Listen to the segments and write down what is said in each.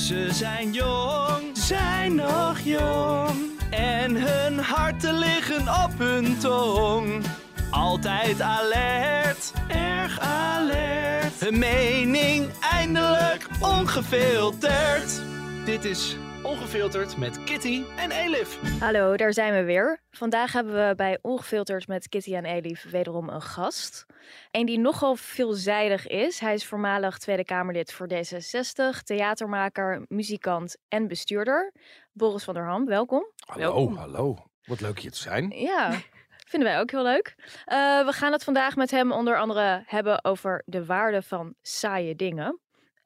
Ze zijn jong, zijn nog jong. En hun harten liggen op hun tong. Altijd alert, erg alert. Hun mening eindelijk ongefilterd. Dit is Ongefilterd met Kitty en Elif. Hallo, daar zijn we weer. Vandaag hebben we bij Ongefilterd met Kitty en Elif wederom een gast. Een die nogal veelzijdig is. Hij is voormalig Tweede Kamerlid voor D66, theatermaker, muzikant en bestuurder. Boris van der Ham, welkom. Hallo, hallo. Wat leuk je te zijn. Ja, vinden wij ook heel leuk. Uh, we gaan het vandaag met hem onder andere hebben over de waarde van saaie dingen.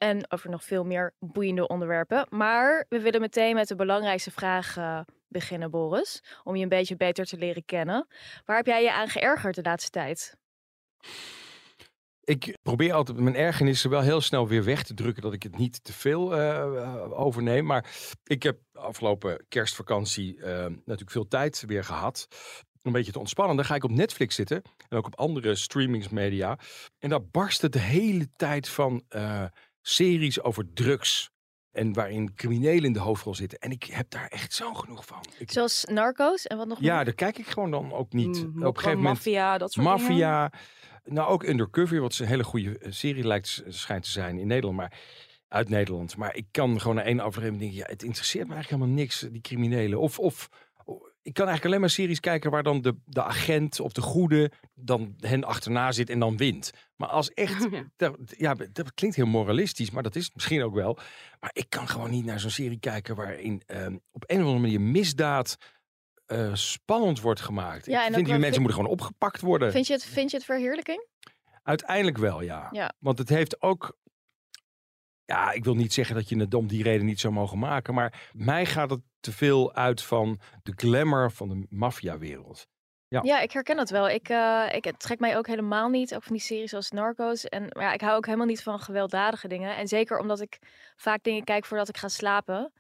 En over nog veel meer boeiende onderwerpen. Maar we willen meteen met de belangrijkste vraag beginnen, Boris. Om je een beetje beter te leren kennen. Waar heb jij je aan geërgerd de laatste tijd? Ik probeer altijd mijn ergernissen wel heel snel weer weg te drukken. Dat ik het niet te veel uh, overneem. Maar ik heb afgelopen kerstvakantie uh, natuurlijk veel tijd weer gehad. Een beetje te ontspannen. Dan ga ik op Netflix zitten. En ook op andere streamingsmedia. En daar barst het de hele tijd van series over drugs. En waarin criminelen in de hoofdrol zitten. En ik heb daar echt zo genoeg van. Ik... Zoals Narcos en wat nog Ja, meer? daar kijk ik gewoon dan ook niet. Mm, Op een gegeven moment. Maffia, dat soort Maffia. Nou, ook Undercover, wat een hele goede eh, serie lijkt, schijnt te zijn in Nederland. Maar uit Nederland. Maar ik kan gewoon naar één aflevering denken, ja, het interesseert me eigenlijk helemaal niks, die criminelen. Of, of ik kan eigenlijk alleen maar series kijken waar dan de, de agent of de goede dan hen achterna zit en dan wint. Maar als echt, Ja. dat, ja, dat klinkt heel moralistisch, maar dat is het misschien ook wel. Maar ik kan gewoon niet naar zo'n serie kijken waarin ehm, op een of andere manier misdaad eh, spannend wordt gemaakt. Ja, en ik vind die mensen moeten gewoon opgepakt worden. Vind je, het, vind je het verheerlijking? Uiteindelijk wel, ja. Ja. Want het heeft ook. Ja, ik wil niet zeggen dat je het om die reden niet zou mogen maken. Maar mij gaat het te veel uit van de glamour van de maffiawereld. Ja. Ja, ik herken dat wel. Ik, eh, ik, het trekt mij ook helemaal niet. Ook van die series als Narcos. En maar ja, ik hou ook helemaal niet van gewelddadige dingen. En zeker omdat ik vaak dingen kijk voordat ik ga slapen.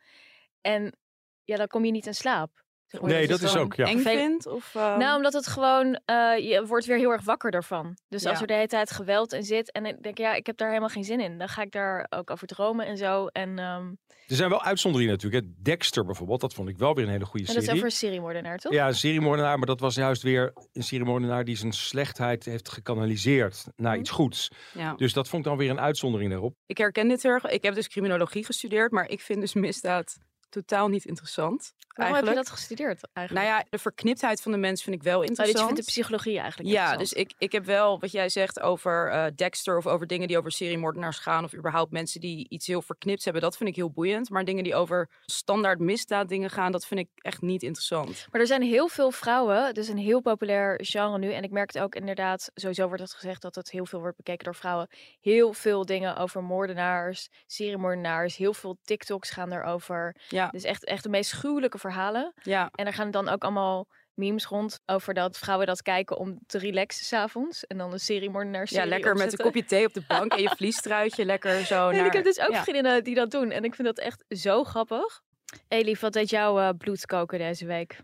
En ja, dan kom je niet in slaap. Nee, dat is ook, ja. Eng vindt? Of, ehm, Nou, omdat het gewoon, eh, je wordt weer heel erg wakker daarvan. Dus als er de hele tijd geweld in zit en ik denk, ja, ik heb daar helemaal geen zin in. Dan ga ik daar ook over dromen en zo. En, ehm, Er zijn wel uitzonderingen natuurlijk. Hè. Dexter bijvoorbeeld, dat vond ik wel weer een hele goede en dat is serie. over een seriemoordenaar, toch? Ja, een seriemoordenaar, maar dat was juist weer een seriemoordenaar die zijn slechtheid heeft gekanaliseerd naar Mhm. iets goeds. ja. Dus dat vond ik dan weer een uitzondering daarop. Ik herken dit heel erg. Ik heb dus criminologie gestudeerd, maar ik vind dus misdaad totaal niet interessant. Waarom heb je dat gestudeerd eigenlijk? Nou ja, de verkniptheid van de mens vind ik wel Nou, dus je interessant. vindt de psychologie eigenlijk Ja, interessant. dus ik, ik heb wel wat jij zegt over eh, Dexter of over dingen die over seriemoordenaars gaan of überhaupt mensen die iets heel verknipt hebben, dat vind ik heel boeiend. Maar dingen die over standaard misdaad dingen gaan, dat vind ik echt niet interessant. Maar er zijn heel veel vrouwen, is een heel populair genre nu. En ik merk het ook inderdaad, sowieso wordt het gezegd dat het heel veel wordt bekeken door vrouwen. Heel veel dingen over moordenaars, seriemoordenaars, heel veel TikToks gaan erover. Ja, Dus echt, echt de meest gruwelijke verhalen. ja. En er gaan dan ook allemaal memes rond over dat vrouwen dat kijken om te relaxen s'avonds. En dan een seriemoordenaar ja lekker met een kopje thee op de bank en je vliestruitje lekker zo En naar... ik heb dus ook ja. vriendinnen die dat doen. En ik vind dat echt zo grappig. Elif, wat deed jouw eh, bloed koken deze week?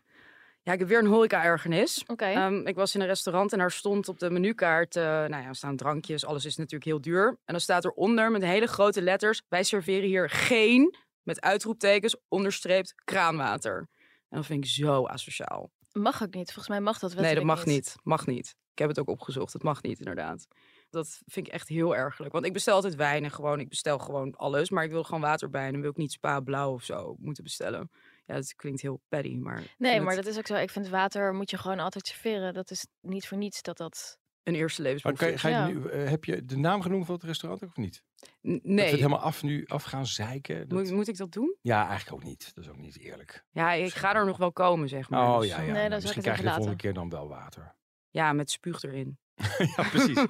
Ja, ik heb weer een horeca-ergernis. Oké. Ehm, ik was in een restaurant en daar stond op de menukaart, eh, nou ja, er staan drankjes, alles is natuurlijk heel duur. En dan staat eronder met hele grote letters, wij serveren hier geen, met uitroeptekens, onderstreept, kraanwater. En dat vind ik zo asociaal. Mag ook niet. Volgens mij mag dat nee, dat mag niet. Mag niet. Ik heb het ook opgezocht. Het mag niet, inderdaad. Dat vind ik echt heel ergelijk. Want ik bestel altijd wijn en gewoon, ik bestel gewoon alles. Maar ik wil gewoon water bij en dan wil ik niet spa blauw of zo moeten bestellen. Ja, dat klinkt heel petty, maar... ik Nee, maar het dat is ook zo. Ik vind water moet je gewoon altijd serveren. Dat is niet voor niets dat dat... een eerste Maar levensbehoefte is. ga je Ja. nu, eh, heb je de naam genoemd van het restaurant ook of niet? N- Dat we Nee, het helemaal af nu af gaan zeiken. Dat- moet, moet ik dat doen? Ja, eigenlijk ook niet. Dat is ook niet eerlijk. Ja, ik ga er nog wel komen, zeg maar. Oh Dus, ja, eh, ja. Nee, nou, dan zou ik misschien het krijg je de volgende keer dan wel water. ja, met spuug erin. ja, precies.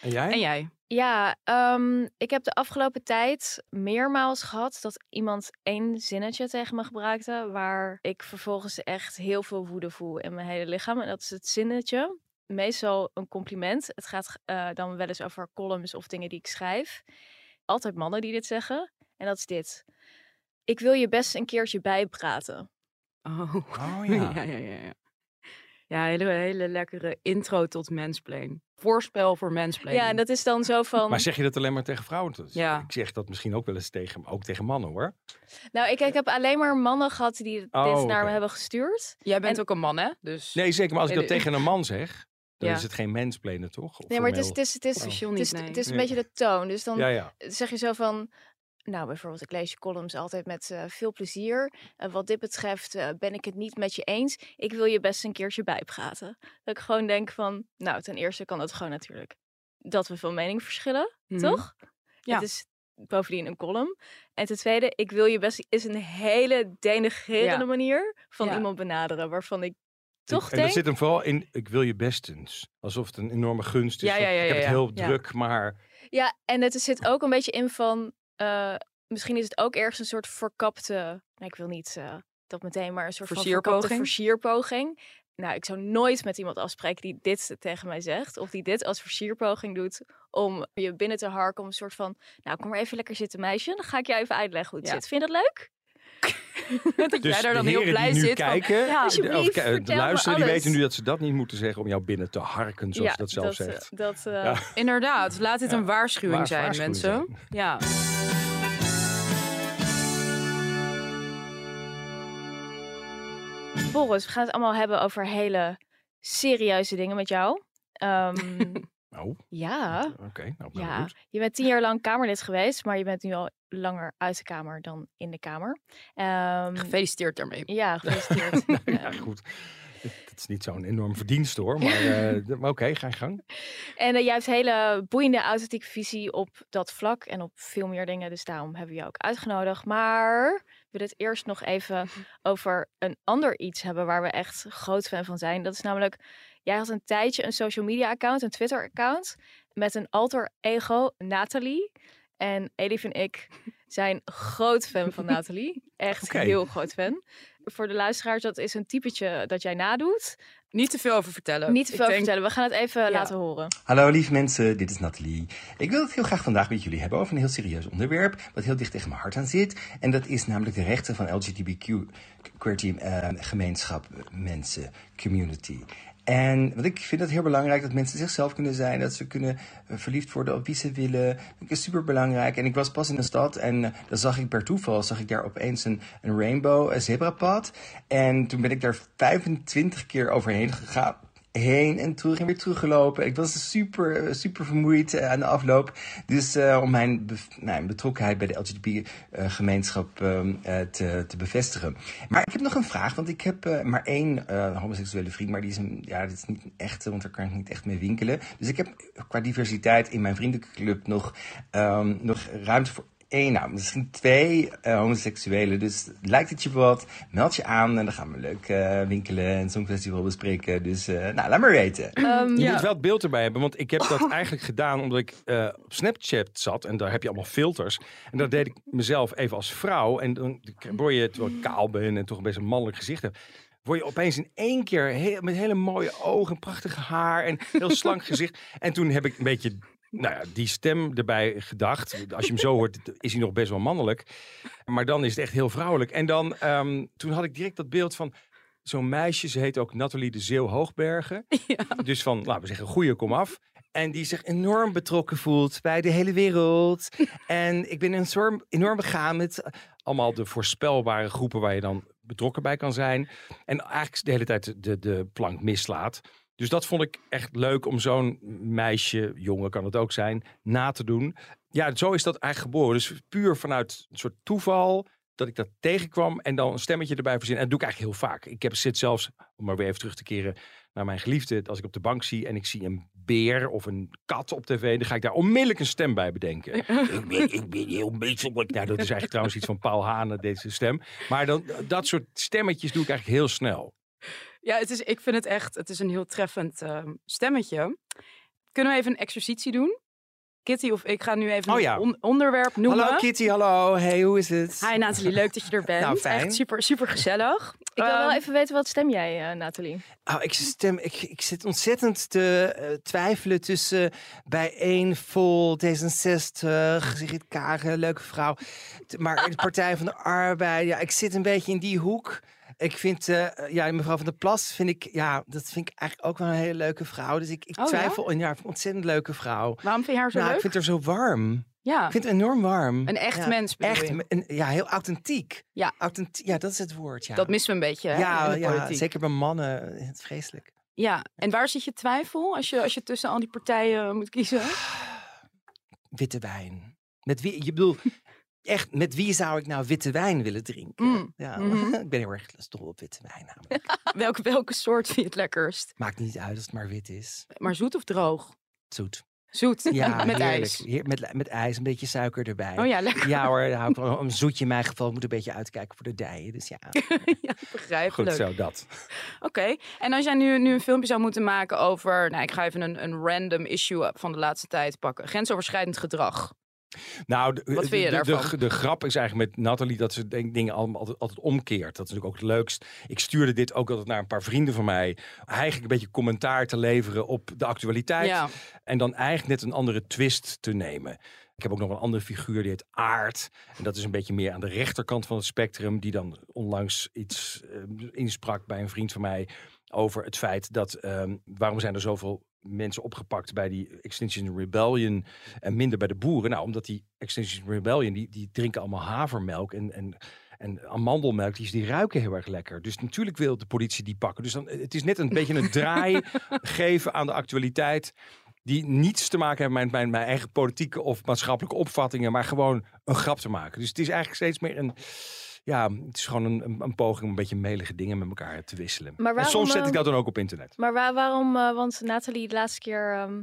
En jij? En jij? Ja, ehm, ik heb de afgelopen tijd meermaals gehad dat iemand één zinnetje tegen me gebruikte, waar ik vervolgens echt heel veel woede voel in mijn hele lichaam. En dat is het zinnetje. Meestal een compliment. Het gaat eh, dan wel eens over columns of dingen die ik schrijf. Altijd mannen die dit zeggen. En dat is dit. Ik wil je best een keertje bijpraten. Oh, Oh ja. ja. ja, ja, ja. Ja, hele, hele lekkere intro tot mansplain. Voorspel voor mansplain. Ja, en dat is dan zo van. Maar zeg je dat alleen maar tegen vrouwen? Ja. Ik zeg dat misschien ook wel eens tegen, ook tegen mannen hoor. Nou, ik, ik heb alleen maar mannen gehad die dit Oh, naar me hebben gestuurd. Jij bent En- ook een man, hè? Dus Nee, zeker. Maar als ik dat tegen een man zeg, dan Ja. is het geen mensplenen, toch? Of Nee, maar het is, formeel. het is, het is, officieel het is, niet, nee. het is een Nee. beetje de toon. Dus dan Ja, ja. zeg je zo van. Nou, bijvoorbeeld, ik lees je columns altijd met eh, veel plezier. En wat dit betreft eh, ben ik het niet met je eens. Ik wil je best een keertje bijpraten. Dat ik gewoon denk van, nou, ten eerste kan het gewoon natuurlijk dat we van mening verschillen, Mhm. toch? Ja. Het is bovendien een column. En ten tweede, ik wil je best is een hele denigrerende Ja. manier van Ja. iemand benaderen, waarvan ik toch en denk. dat zit hem vooral in, ik wil je bestens. Alsof het een enorme gunst is. Ja, van, ja, ja, ik heb ja, het heel Ja. druk, maar... Ja, en het zit ook een beetje in van. eh, misschien is het ook ergens een soort verkapte. Nou, ik wil niet eh, dat meteen, maar een soort van verkapte Versierpoging? versierpoging. Nou, ik zou nooit met iemand afspreken die dit tegen mij zegt. Of die dit als versierpoging doet. Om je binnen te harken. Om een soort van. Nou, kom maar even lekker zitten, meisje. Dan ga ik jou even uitleggen hoe het Ja. zit. Vind je dat leuk? Dat Dus jij daar dan heel blij zit. van, kijken, ja, de- luisteren, die weten nu dat ze dat niet moeten zeggen om jou binnen te harken, zoals je dat zelf dat, eh, zegt. Dat, Ja. Inderdaad, laat dit Ja. een waarschuwing Waar- zijn, waarschuwing mensen. zijn. Ja. Boris, we gaan het allemaal hebben over hele serieuze dingen met jou. Ehm, Nou, ja. oké. nou, ben Ja, je bent tien jaar lang Kamerlid geweest, maar je bent nu al langer uit de Kamer dan in de Kamer. Ehm, Gefeliciteerd daarmee. ja, gefeliciteerd. Nou, ja, goed. Het is niet zo'n enorm verdienst hoor, maar, eh, maar oké, ga je gang. en eh, jij hebt hele boeiende authentieke visie op dat vlak en op veel meer dingen, dus daarom hebben we jou ook uitgenodigd. Maar we willen het eerst nog even over een ander iets hebben waar we echt groot fan van zijn. Dat is namelijk, jij had een tijdje een social media account, een Twitter account, met een alter ego, Nathalie. En Elif en ik zijn groot fan van Nathalie. Echt heel groot fan. Voor de luisteraars, dat is een typetje dat jij nadoet. Niet te veel over vertellen. Niet te Ik veel denk- vertellen, we gaan het even Ja. laten horen. Hallo lieve mensen, dit is Nathalie. Ik wil het heel graag vandaag met jullie hebben over een heel serieus onderwerp, wat heel dicht tegen mijn hart aan zit. En dat is namelijk de rechten van LGBTQ QWERTY eh, gemeenschap, mensen, community. En want ik vind het heel belangrijk dat mensen zichzelf kunnen zijn, dat ze kunnen eh, verliefd worden op wie ze willen. Dat is super belangrijk. En ik was pas in een stad en eh, dan zag ik per toeval, zag ik daar opeens een, een rainbow een zebrapad. En toen ben ik daar 25 keer overheen gegaan heen en terug en weer teruggelopen. Ik was super, super vermoeid eh, aan de afloop. Dus eh, om mijn, mijn betrokkenheid bij de LGBT-gemeenschap te, te bevestigen. Maar ik heb nog een vraag, want ik heb eh, maar één eh, homoseksuele vriend, maar die is een, ja, dit is niet een echte, want daar kan ik niet echt mee winkelen. Dus ik heb qua diversiteit in mijn vriendenclub nog, ehm, nog ruimte voor één, nou, misschien twee eh, homoseksuelen. Dus lijkt het je wat, meld je aan en dan gaan we leuk eh, winkelen en zo'n festival bespreken. Dus eh, nou, laat maar weten. Ehm, Je Ja. moet wel het beeld erbij hebben, want ik heb dat eigenlijk gedaan omdat ik eh, op Snapchat zat en daar heb je allemaal filters. En dat deed ik mezelf even als vrouw en dan word je, terwijl ik kaal ben en toch een best een mannelijk gezicht heb, word je opeens in één keer heel, met hele mooie ogen, prachtig haar en heel slank gezicht. En toen heb ik een beetje nou ja, die stem erbij gedacht. Als je hem zo hoort, is hij nog best wel mannelijk. Maar dan is het echt heel vrouwelijk. En dan, ehm, toen had ik direct dat beeld van zo'n meisje. Ze heet ook Nathalie de Zeeuw Hoogbergen. Dus van, laten we zeggen, goeie kom af. En die zich enorm betrokken voelt bij de hele wereld. En ik ben enorm, enorm begaan met allemaal de voorspelbare groepen waar je dan betrokken bij kan zijn. En eigenlijk de hele tijd de, de plank mislaat. Dus dat vond ik echt leuk om zo'n meisje, jongen kan het ook zijn, na te doen. Ja, zo is dat eigenlijk geboren. Dus puur vanuit een soort toeval dat ik dat tegenkwam en dan een stemmetje erbij verzinnen. En dat doe ik eigenlijk heel vaak. Ik heb zit zelfs, om maar weer even terug te keren naar mijn geliefde, als ik op de bank zie en ik zie een beer of een kat op tv, dan ga ik daar onmiddellijk een stem bij bedenken. ik, ben, ik ben heel menselijk. Nou, dat is eigenlijk trouwens iets van Paul Hane, deze stem. Maar dan, dat soort stemmetjes doe ik eigenlijk heel snel. Ja, het is, ik vind het echt, het is een heel treffend ehm, stemmetje. kunnen we even een exercitie doen? Kitty of ik ga nu even Oh ja. een on- onderwerp noemen. Hallo Kitty, hallo. Hey, hoe is het? Hi Nathalie, leuk dat je er bent. Nou, fijn. Echt super, super gezellig. Ik wil wel Ehm, even weten, wat stem jij, eh, Nathalie? Oh, ik, stem, ik, ik zit ontzettend te eh, twijfelen tussen Bijeen, Vol, D66, Sigrid Kagen, leuke vrouw. Maar de Partij van de Arbeid, ja, ik zit een beetje in die hoek. Ik vind, eh, ja, mevrouw van der Plas, vind ik, ja, dat vind ik eigenlijk ook wel een hele leuke vrouw. Dus ik, ik Oh, ja? twijfel, ja, ik vind een ontzettend leuke vrouw. Waarom vind je haar zo Nou, ik leuk? vind haar zo warm. Ja, Ik vind het enorm warm. een echt Ja, mens Echt, een, ja, heel authentiek. Ja. Authentiek, ja, dat is het woord, ja. Dat missen we een beetje hè, ja, in ja, zeker bij mannen. Het is vreselijk. Ja, en waar zit je twijfel als je, als je tussen al die partijen moet kiezen? Witte wijn. Met wie, je bedoel, echt, met wie zou ik nou witte wijn willen drinken? Mm, Ja, mhm. ik ben heel erg dol op witte wijn namelijk. welke, welke soort vind je het lekkerst? Maakt niet uit als het maar wit is. Maar zoet of droog? Zoet. Zoet, Ja, met heerlijk. ijs. Heer- met, met ijs, een beetje suiker erbij. Oh ja, lekker. Ja hoor, hou ik van. een zoetje in mijn geval. Ik moet een beetje uitkijken voor de dijen. Dus ja, ja, begrijp Goed zo, dat. Oké, en als jij nu, nu een filmpje zou moeten maken over... Nou, ik ga even een, een random issue van de laatste tijd pakken. Grensoverschrijdend gedrag. Nou, de, Wat vind je de- de, grap is eigenlijk met Nathalie dat ze denk, dingen allemaal altijd, altijd omkeert. Dat is natuurlijk ook het leukst. Ik stuurde dit ook altijd naar een paar vrienden van mij. Eigenlijk een beetje commentaar te leveren op de actualiteit. Ja, En dan eigenlijk net een andere twist te nemen. Ik heb ook nog een andere figuur, die heet Aard. En dat is een beetje meer aan de rechterkant van het spectrum. Die dan onlangs iets eh, insprak bij een vriend van mij. Over het feit dat, ehm, waarom zijn er zoveel mensen opgepakt bij die Extinction Rebellion en minder bij de boeren? Nou, omdat die Extinction Rebellion, die, die drinken allemaal havermelk en, en, en amandelmelk. Die, die ruiken heel erg lekker. Dus natuurlijk wil de politie die pakken. Dus dan, het is net een beetje een draai geven aan de actualiteit die niets te maken hebben met mijn, mijn eigen politieke of maatschappelijke opvattingen, maar gewoon een grap te maken. Dus het is eigenlijk steeds meer een, ja, het is gewoon een, een, een poging om een beetje melige dingen met elkaar te wisselen. Maar en waarom, soms zet ik dat dan ook op internet. Maar waar- waarom, eh, want Nathalie, de laatste keer ehm,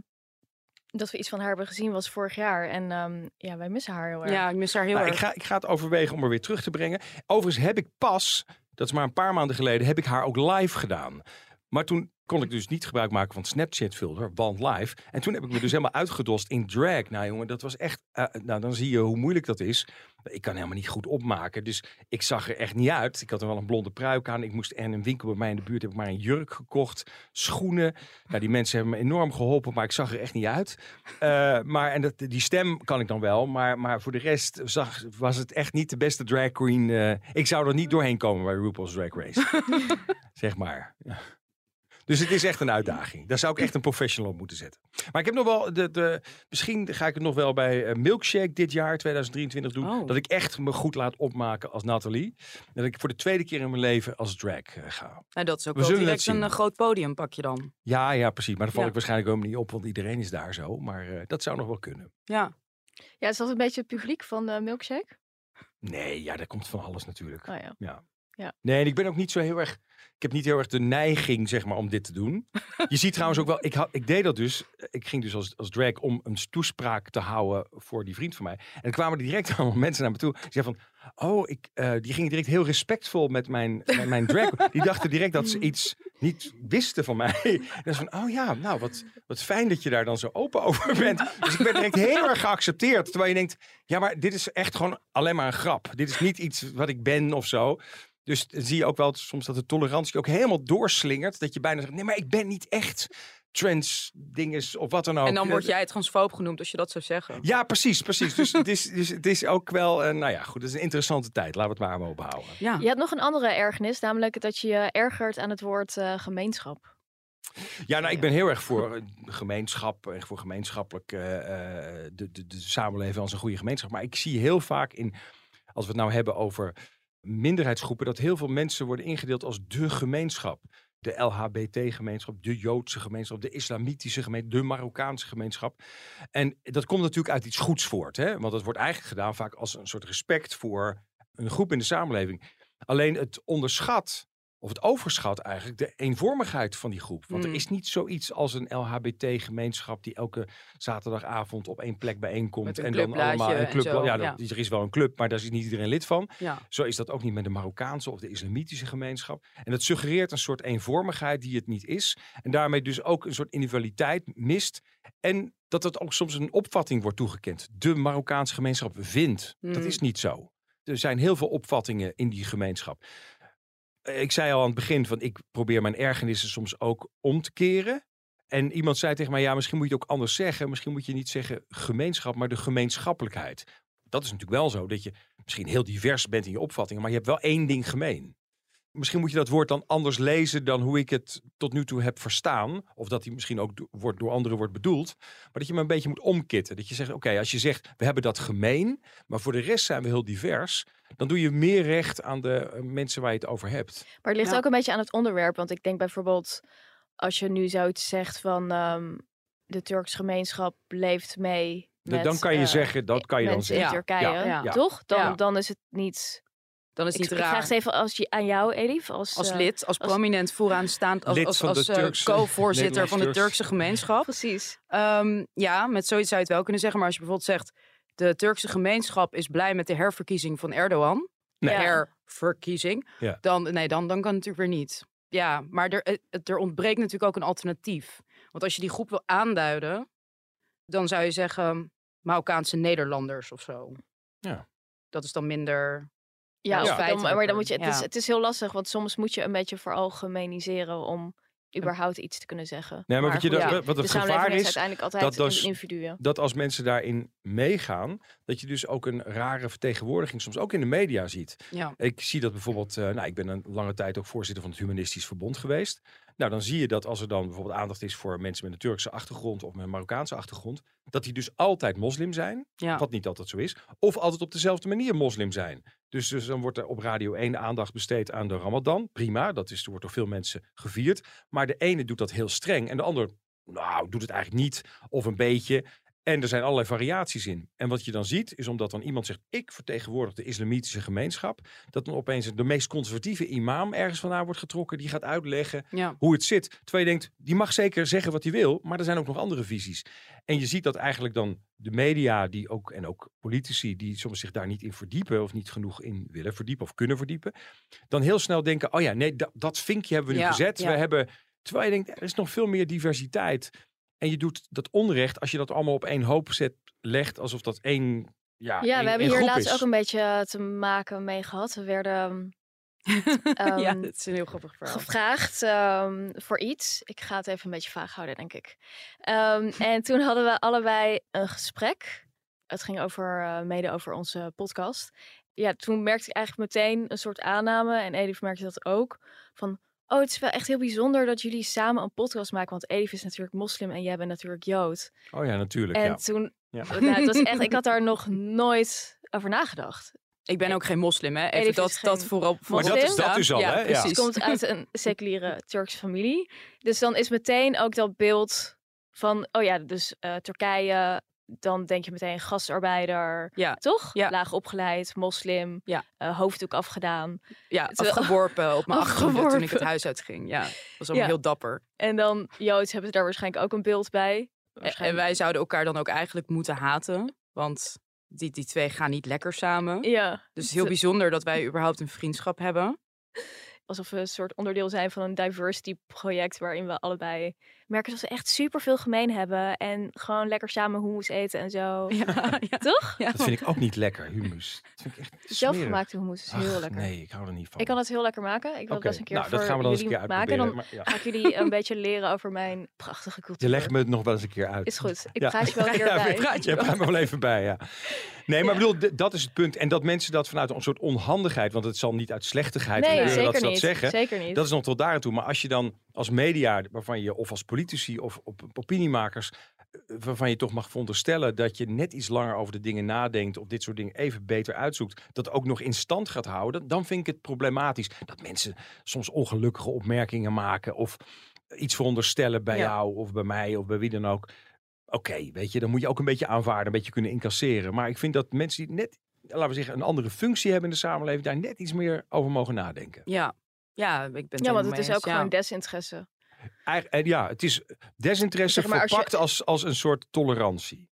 dat we iets van haar hebben gezien was vorig jaar. En ehm, ja, wij missen haar heel erg. ja, ik mis haar heel Nou, ik, erg. ga, ik ga het overwegen om er weer terug te brengen. Overigens heb ik pas, dat is maar een paar maanden geleden, heb ik haar ook live gedaan. Maar toen kon ik dus niet gebruik maken van Snapchat filter, want live. En toen heb ik me dus helemaal uitgedost in drag. Nou jongen, dat was echt, eh, nou dan zie je hoe moeilijk dat is. Ik kan helemaal niet goed opmaken, dus ik zag er echt niet uit. Ik had er wel een blonde pruik aan. Ik moest en een winkel bij mij in de buurt heb ik maar een jurk gekocht, schoenen. Nou, die mensen hebben me enorm geholpen, maar ik zag er echt niet uit. Eh, maar en dat, die stem kan ik dan wel, maar, maar voor de rest zag, was het echt niet de beste drag queen. eh, ik zou er niet doorheen komen bij RuPaul's Drag Race. zeg maar. Ja. Dus het is echt een uitdaging. Daar zou ik echt een professional op moeten zetten. Maar ik heb nog wel, de, de, misschien ga ik het nog wel bij eh, Milkshake dit jaar, 2023 doen. Oh. Dat ik echt me goed laat opmaken als Nathalie. Dat ik voor de tweede keer in mijn leven als drag eh, ga. Nou, dat is ook We wel direct een eh, groot podium pak je dan. Ja, ja, precies. Maar daar val Ja. ik waarschijnlijk ook niet op, want iedereen is daar zo. Maar eh, dat zou nog wel kunnen. Ja, Ja, is dat een beetje het publiek van de Milkshake? Nee, ja, daar komt van alles natuurlijk. Oh ja. Ja. Ja. Nee, en ik ben ook niet zo heel erg. Ik heb niet heel erg de neiging, zeg maar, om dit te doen. Je ziet trouwens ook wel. Ik, had, ik deed dat dus. Ik ging dus als, als drag om een toespraak te houden voor die vriend van mij. En er kwamen direct allemaal mensen naar me toe. Die zeiden van. Oh, ik, eh, die gingen direct heel respectvol met mijn, met mijn drag. Die dachten direct dat ze iets niet wisten van mij. En dan van, oh ja, nou, wat, wat fijn dat je daar dan zo open over bent. Dus ik werd direct heel erg geaccepteerd. Terwijl je denkt, ja, maar dit is echt gewoon alleen maar een grap. Dit is niet iets wat ik ben of zo. Dus dan zie je ook wel soms dat de tolerantie ook helemaal doorslingert. Dat je bijna zegt, nee, maar ik ben niet echt trans dinges of wat dan ook. en dan word jij het transfoob genoemd als je dat zou zeggen. Ja, precies, precies. Dus het is, dus het is ook wel, eh, nou ja, goed, het is een interessante tijd. Laten we het maar ophouden. Ja. Je hebt nog een andere ergernis, namelijk dat je je ergert aan het woord eh, gemeenschap. Ja, nou, ik ben heel erg voor eh, gemeenschap en voor gemeenschappelijk eh, eh, de, de, de samenleving als een goede gemeenschap. Maar ik zie heel vaak in, als we het nou hebben over minderheidsgroepen, dat heel veel mensen worden ingedeeld als de gemeenschap. De LHBT-gemeenschap, de Joodse gemeenschap, de islamitische gemeenschap, de Marokkaanse gemeenschap. En dat komt natuurlijk uit iets goeds voort. Hè? Want dat wordt eigenlijk gedaan vaak als een soort respect voor een groep in de samenleving. Alleen het onderschat of het overschat eigenlijk de eenvormigheid van die groep. Want Mm. er is niet zoiets als een LHBT-gemeenschap die elke zaterdagavond op één plek bijeenkomt. En dan allemaal een en club. zo, Ja, ja. dat- er is wel een club, maar daar is niet iedereen lid van. Ja. Zo is dat ook niet met de Marokkaanse of de islamitische gemeenschap. En dat suggereert een soort eenvormigheid die het niet is. En daarmee dus ook een soort individualiteit mist. En dat het ook soms een opvatting wordt toegekend. De Marokkaanse gemeenschap vindt. Dat Mm. is niet zo. Er zijn heel veel opvattingen in die gemeenschap. Ik zei al aan het begin van ik probeer mijn ergernissen soms ook om te keren. En iemand zei tegen mij, ja, misschien moet je het ook anders zeggen. Misschien moet je niet zeggen gemeenschap, maar de gemeenschappelijkheid. Dat is natuurlijk wel zo, dat je misschien heel divers bent in je opvattingen, maar je hebt wel één ding gemeen. Misschien moet je dat woord dan anders lezen dan hoe ik het tot nu toe heb verstaan. Of dat hij misschien ook do- wordt, door anderen wordt bedoeld. Maar dat je hem een beetje moet omkitten. Dat je zegt, oké, als je zegt, we hebben dat gemeen, maar voor de rest zijn we heel divers. Dan doe je meer recht aan de eh, mensen waar je het over hebt. Maar het ligt Ja. ook een beetje aan het onderwerp. Want ik denk bijvoorbeeld, als je nu zoiets zegt van ehm, de Turkse gemeenschap leeft mee. Dan- Met, dan kan je eh, zeggen, dat kan je dan mensen in zeggen. Turkije, Ja, ja. Ja. toch? Dan, Ja. dan is het niet. Dan is het Ik, niet ik raar. vraag het even als je, aan jou, Elif. Als, als eh, lid, als als- prominent vooraanstaand, als, als, als eh, co-voorzitter van de Nederlands-Turks. Turkse gemeenschap. Precies. Ehm, ja, met zoiets zou je het wel kunnen zeggen. Maar als je bijvoorbeeld zegt, de Turkse gemeenschap is blij met de herverkiezing van Erdogan. Nee. Ja. Herverkiezing. Ja. Dan, nee, dan, dan kan het natuurlijk weer niet. Ja, maar er, eh, er ontbreekt natuurlijk ook een alternatief. Want als je die groep wil aanduiden, dan zou je zeggen Marokkaanse Nederlanders of zo. Ja. Dat is dan minder... Ja, Ja, dan, maar dan moet je, het, is, het is heel lastig, want soms moet je een beetje veralgemeniseren om überhaupt iets te kunnen zeggen. Nee, maar wat, je goed, dat, ja, wat de het gevaar is is, uiteindelijk altijd dat dus- individuen. dat als mensen daarin meegaan, dat je dus ook een rare vertegenwoordiging soms ook in de media ziet. Ja. Ik zie dat bijvoorbeeld, eh, nou, ik ben een lange tijd ook voorzitter van het Humanistisch Verbond geweest. Nou, dan zie je dat als er dan bijvoorbeeld aandacht is voor mensen met een Turkse achtergrond of met een Marokkaanse achtergrond, dat die dus altijd moslim zijn, Ja. wat niet altijd zo is, of altijd op dezelfde manier moslim zijn. Dus, dus dan wordt er op Radio 1 aandacht besteed aan de Ramadan. Prima, dat is, wordt door veel mensen gevierd. Maar de ene doet dat heel streng en de ander, nou, doet het eigenlijk niet of een beetje. En er zijn allerlei variaties in. En wat je dan ziet, is omdat dan iemand zegt: Ik vertegenwoordig de islamitische gemeenschap. Dat dan opeens de meest conservatieve imam ergens vandaan wordt getrokken. Die gaat uitleggen Ja. hoe het zit. Terwijl je denkt: die mag zeker zeggen wat hij wil. Maar er zijn ook nog andere visies. En je ziet dat eigenlijk dan de media die ook, en ook politici die soms zich daar niet in verdiepen. of niet genoeg in willen verdiepen of kunnen verdiepen. dan heel snel denken: Oh ja, nee, dat, dat vinkje hebben we nu Ja, gezet. ja. We hebben. Terwijl je denkt: er is nog veel meer diversiteit. En je doet dat onrecht als je dat allemaal op één hoop zet, legt alsof dat één. Ja, Ja, één- we hebben hier laatst is. ook een beetje te maken mee gehad. We werden ehm, ja, dat is een heel grappig verhaal. gevraagd ehm, voor iets. Ik ga het even een beetje vaag houden, denk ik. Ehm, en toen hadden we allebei een gesprek. Het ging over, eh, mede over onze podcast. Ja, toen merkte ik eigenlijk meteen een soort aanname. En Edith merkte dat ook. Van, oh, het is wel echt heel bijzonder dat jullie samen een podcast maken. Want Edith is natuurlijk moslim en jij bent natuurlijk Jood. Oh ja, natuurlijk. En ja. toen, Ja. nou, het was echt, ik had daar nog nooit over nagedacht. Ik ben ook geen moslim, hè? Even Elif dat, dat geen vooral Maar dat is dat dus al, ja, hè? Ja. Precies. Ze komt uit een seculiere Turkse familie. Dus dan is meteen ook dat beeld van, oh ja, dus eh, Turkije. Dan denk je meteen gastarbeider, Ja, toch? Ja. Laag opgeleid, moslim, Ja. eh, hoofddoek afgedaan. ja Terwijl- afgeworpen op mijn achtergrond toen ik het huis uitging. Ja, dat was allemaal heel dapper. En dan Joods hebben ze daar waarschijnlijk ook een beeld bij. En wij zouden elkaar dan ook eigenlijk moeten haten. Want die, die twee gaan niet lekker samen. Ja, Dus het is heel bijzonder dat wij überhaupt een vriendschap hebben. alsof we een soort onderdeel zijn van een diversity project waarin we allebei merken dat we echt super veel gemeen hebben en gewoon lekker samen hummus eten en zo. Ja, ja. Toch? Ja. Dat vind ik ook niet lekker, hummus. Dat vind ik echt smerig. Zelfgemaakte hummus is heel lekker. Nee, ik hou er niet van. Ik kan het heel lekker maken. Ik wil het Oké, best een keer nou, voor dat gaan we dan eens een jullie keer maken. Dan uitproberen. maar ja. ga ik jullie een beetje leren over mijn prachtige cultuur. Je legt me het nog wel eens een keer uit. Is goed. Ik Ja. praat je wel weer Ja, bij. ik praat je praat me wel even bij, ja. Nee, maar bedoel, dat is het punt. En dat mensen dat vanuit een soort onhandigheid, want het zal niet uit slechtigheid Nee, gebeuren zeker dat ze niet. dat zeggen. Zeker niet. Dat is nog tot daar aan toe. Maar als je dan als media, waarvan je, of als politici of op, opiniemakers, eh, waarvan je toch mag veronderstellen dat je net iets langer over de dingen nadenkt, of dit soort dingen even beter uitzoekt, dat ook nog in stand gaat houden, dan vind ik het problematisch. Dat mensen soms ongelukkige opmerkingen maken of iets veronderstellen bij Ja. jou of bij mij of bij wie dan ook. Oké, weet je, dan moet je ook een beetje aanvaarden, een beetje kunnen incasseren. Maar ik vind dat mensen die net, laten we zeggen, een andere functie hebben in de samenleving, daar net iets meer over mogen nadenken. Ja. Ja, ik ben het Ja, want het is ook gewoon desinteresse. Eigen- en ja, het is desinteresse Zeg maar, als je- verpakt als, als een soort tolerantie.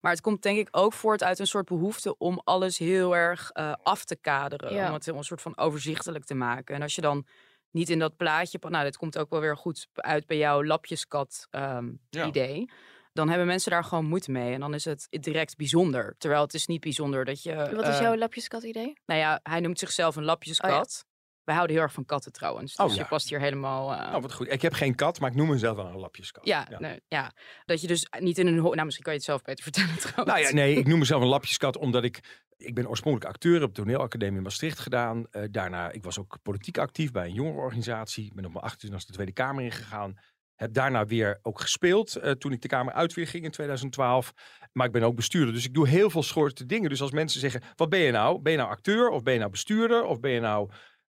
Maar het komt denk ik ook voort uit een soort behoefte om alles heel erg eh, af te kaderen. Ja. Om het een soort van overzichtelijk te maken. En als je dan niet in dat plaatje, nou dit komt ook wel weer goed uit bij jouw lapjeskat ehm, Ja. idee. Dan hebben mensen daar gewoon moeite mee. En dan is het direct bijzonder. Terwijl het is niet bijzonder dat je... Wat is eh, jouw lapjeskat idee? Nou ja, hij noemt zichzelf een lapjeskat. Wij houden heel erg van katten trouwens. Dus Oh, je past hier helemaal... eh, Nou, wat goed. Ik heb geen kat, maar ik noem mezelf wel een lapjeskat. ja, Nee, ja, dat je dus niet in een... Nou, misschien kan je het zelf beter vertellen trouwens. Nou ja, nee, ik noem mezelf een lapjeskat omdat ik... Ik ben oorspronkelijk acteur, heb de toneelacademie in Maastricht gedaan. Eh, daarna, ik was ook politiek actief bij een jongerenorganisatie. Ben op mijn 28 de Tweede Kamer ingegaan. Heb daarna weer ook gespeeld eh, toen ik de Kamer uit weer ging in 2012. Maar ik ben ook bestuurder, dus ik doe heel veel soorten dingen. Dus als mensen zeggen, wat ben je nou? Ben je nou acteur of ben je nou bestuurder? Of ben je nou...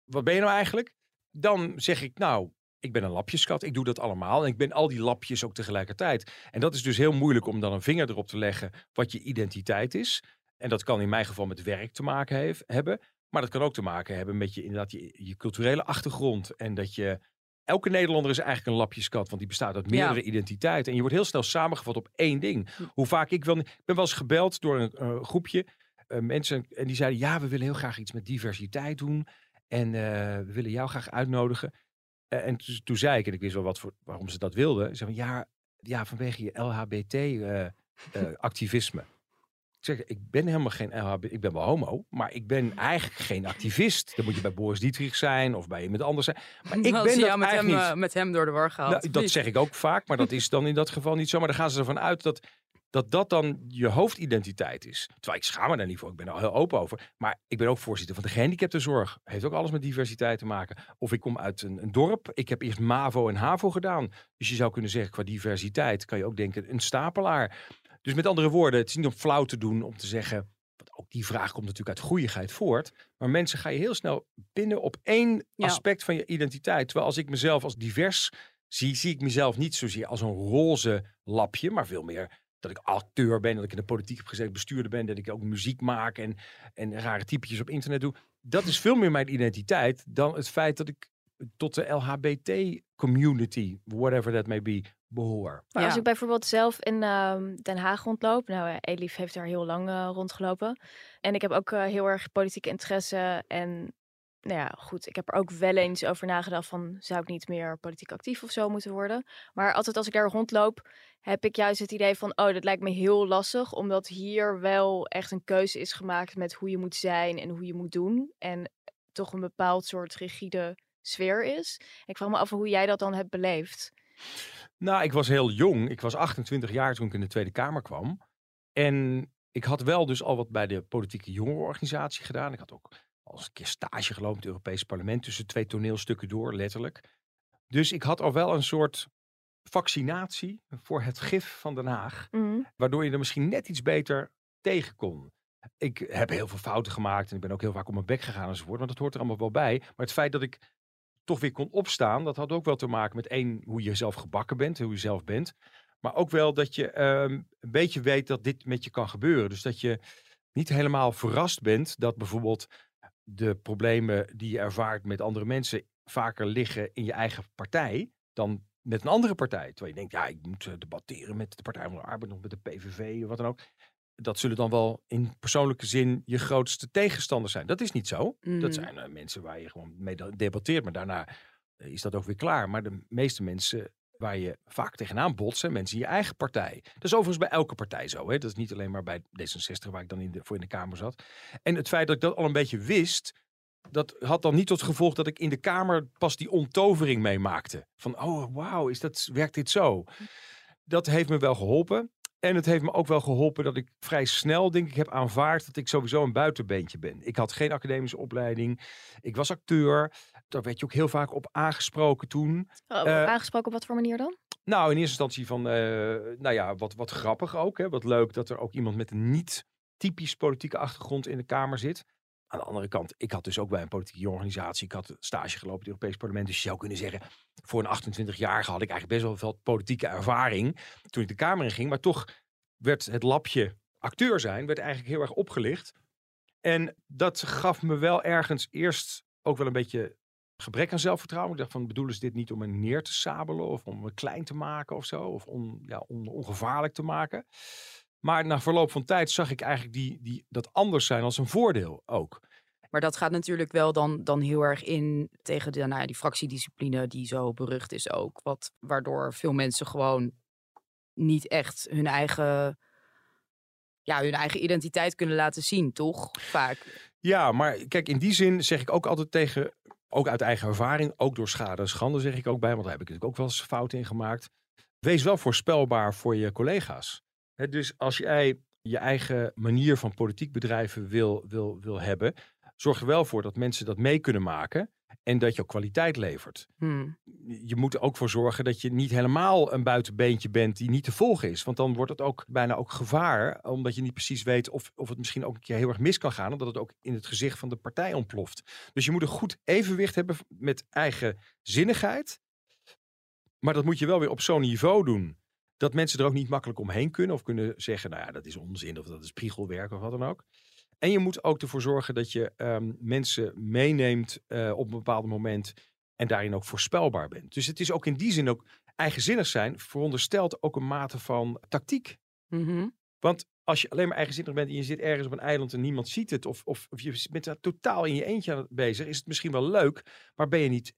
Wat ben je nou eigenlijk? Dan zeg ik, nou, ik ben een lapjeskat. Ik doe dat allemaal. En ik ben al die lapjes ook tegelijkertijd. En dat is dus heel moeilijk om dan een vinger erop te leggen wat je identiteit is. En dat kan in mijn geval met werk te maken heeft, hebben. Maar dat kan ook te maken hebben met je, inderdaad, je, je culturele achtergrond. En dat je. Elke Nederlander is eigenlijk een lapjeskat, want die bestaat uit meerdere identiteiten. En je wordt heel snel samengevat op één ding. Hoe vaak ik wel. Ik ben wel eens gebeld door een groepje eh, mensen. En die zeiden: Ja, we willen heel graag iets met diversiteit doen. En eh, we willen jou graag uitnodigen. Eh, en toen, toen zei ik, en ik wist wel wat voor, waarom ze dat wilden. Ze zeiden: Ja, ja vanwege je LHBT-activisme. Ik zeg, ik ben helemaal geen LHB, ik ben wel homo, maar ik ben eigenlijk geen activist. Dan moet je bij Boris Dietrich zijn of bij iemand anders zijn. Maar ik ben dat met hem, niet. eh, met hem door de war gehaald. Nou, dat zeg ik ook vaak, maar dat is dan in dat geval niet zo. Maar dan gaan ze ervan uit dat dat, dat dan je hoofdidentiteit is. Terwijl ik schaam me daar niet voor, ik ben er al heel open over. Maar ik ben ook voorzitter van de gehandicaptenzorg. Heeft ook alles met diversiteit te maken. Of ik kom uit een, een dorp. Ik heb eerst MAVO en HAVO gedaan. Dus je zou kunnen zeggen, qua diversiteit kan je ook denken een stapelaar. Dus met andere woorden, het is niet om flauw te doen om te zeggen... Want ook die vraag komt natuurlijk uit goeieheid voort. Maar mensen ga je heel snel binnen op één Ja. aspect van je identiteit. Terwijl als ik mezelf als divers zie, zie ik mezelf niet zozeer als een roze lapje, maar veel meer dat ik acteur ben, dat ik in de politiek heb gezeten, bestuurder ben, dat ik ook muziek maak en, en rare typetjes op internet doe. Dat is veel meer mijn identiteit dan het feit dat ik tot de LHBT community, whatever that may be, behoor. Maar als ik bijvoorbeeld zelf in ehm, Den Haag rondloop, nou, eh, Elif heeft daar heel lang eh, rondgelopen. En ik heb ook eh, heel erg politieke interesse. En nou ja, goed, ik heb er ook wel eens over nagedacht van, zou ik niet meer politiek actief of zo moeten worden? Maar altijd als ik daar rondloop, heb ik juist het idee van, oh, dat lijkt me heel lastig. Omdat hier wel echt een keuze is gemaakt met hoe je moet zijn en hoe je moet doen. En toch een bepaald soort rigide sfeer is. Ik vraag me af hoe jij dat dan hebt beleefd. Nou, ik was heel jong. Ik was 28 jaar toen ik in de Tweede Kamer kwam. En ik had wel dus al wat bij de politieke jongerenorganisatie gedaan. Ik had ook al eens een keer stage gelopen in het Europese parlement tussen twee toneelstukken door, letterlijk. Dus ik had al wel een soort vaccinatie voor het gif van Den Haag. Mhm. Waardoor je er misschien net iets beter tegen kon. Ik heb heel veel fouten gemaakt en ik ben ook heel vaak op mijn bek gegaan enzovoort. Maar dat hoort er allemaal wel bij. Maar het feit dat ik toch weer kon opstaan, dat had ook wel te maken met één, hoe je zelf gebakken bent, hoe je zelf bent. Maar ook wel dat je ehm, een beetje weet dat dit met je kan gebeuren. Dus dat je niet helemaal verrast bent dat bijvoorbeeld de problemen die je ervaart met andere mensen vaker liggen in je eigen partij dan met een andere partij. Terwijl je denkt, ja, ik moet eh, debatteren met de Partij van de Arbeid of met de PVV of wat dan ook. Dat zullen dan wel in persoonlijke zin je grootste tegenstanders zijn. Dat is niet zo. Dat Mhm. zijn eh, mensen waar je gewoon mee debatteert, maar daarna eh, is dat ook weer klaar. Maar de meeste mensen waar je vaak tegenaan botst, zijn mensen in je eigen partij. Dat is overigens bij elke partij zo. Hè? Dat is niet alleen maar bij D66, waar ik dan voor in de Kamer zat. En het feit dat ik dat al een beetje wist, dat had dan niet tot gevolg dat ik in de Kamer pas die onttovering meemaakte. Van, oh wauw, is dat, werkt dit zo? Dat heeft me wel geholpen. En het heeft me ook wel geholpen dat ik vrij snel, denk ik, heb aanvaard dat ik sowieso een buitenbeentje ben. Ik had geen academische opleiding. Ik was acteur. Daar werd je ook heel vaak op aangesproken toen. Oh, Eh, aangesproken op wat voor manier dan? Nou, in eerste instantie van, eh, nou ja, wat, wat grappig ook. Hè? Wat leuk dat er ook iemand met een niet typisch politieke achtergrond in de Kamer zit. Aan de andere kant, ik had dus ook bij een politieke organisatie, ik had stage gelopen in het Europees Parlement. Dus je zou kunnen zeggen, voor een 28-jarige had ik eigenlijk best wel veel politieke ervaring toen ik de Kamer in ging. Maar toch werd het lapje acteur zijn, werd eigenlijk heel erg opgelicht. En dat gaf me wel ergens eerst ook wel een beetje gebrek aan zelfvertrouwen. Ik dacht van, bedoelen ze dit niet om me neer te sabelen of om me klein te maken of zo? Of on, ja, on, ongevaarlijk te maken? Maar na verloop van tijd zag ik eigenlijk die, die, dat anders zijn als een voordeel ook. Maar dat gaat natuurlijk wel dan, dan heel erg in tegen de, nou ja, die fractiediscipline die zo berucht is ook. Wat, waardoor veel mensen gewoon niet echt hun eigen, ja, hun eigen identiteit kunnen laten zien, toch? Vaak. Ja, maar kijk, in die zin zeg ik ook altijd tegen, ook uit eigen ervaring, ook door schade en schande zeg ik ook bij, want daar heb ik natuurlijk ook wel eens fouten in gemaakt. Wees wel voorspelbaar voor je collega's. dus als jij je eigen manier van politiek bedrijven wil, wil, wil hebben, zorg er wel voor dat mensen dat mee kunnen maken. En dat je ook kwaliteit levert. Hmm. Je moet er ook voor zorgen dat je niet helemaal een buitenbeentje bent die niet te volgen is. Want dan wordt het ook bijna ook gevaar. Omdat je niet precies weet of, of het misschien ook een keer heel erg mis kan gaan. Omdat het ook in het gezicht van de partij ontploft. Dus je moet een goed evenwicht hebben met eigen zinnigheid. Maar dat moet je wel weer op zo'n niveau doen. Dat mensen er ook niet makkelijk omheen kunnen. Of kunnen zeggen, nou ja, dat is onzin. Of dat is priegelwerk of wat dan ook. En je moet ook ervoor zorgen dat je ehm, mensen meeneemt uh, op een bepaald moment en daarin ook voorspelbaar bent. Dus het is ook in die zin ook eigenzinnig zijn, veronderstelt ook een mate van tactiek. Mhm. Want als je alleen maar eigenzinnig bent en je zit ergens op een eiland en niemand ziet het, of, of, of je bent daar totaal in je eentje bezig, is het misschien wel leuk, maar ben je niet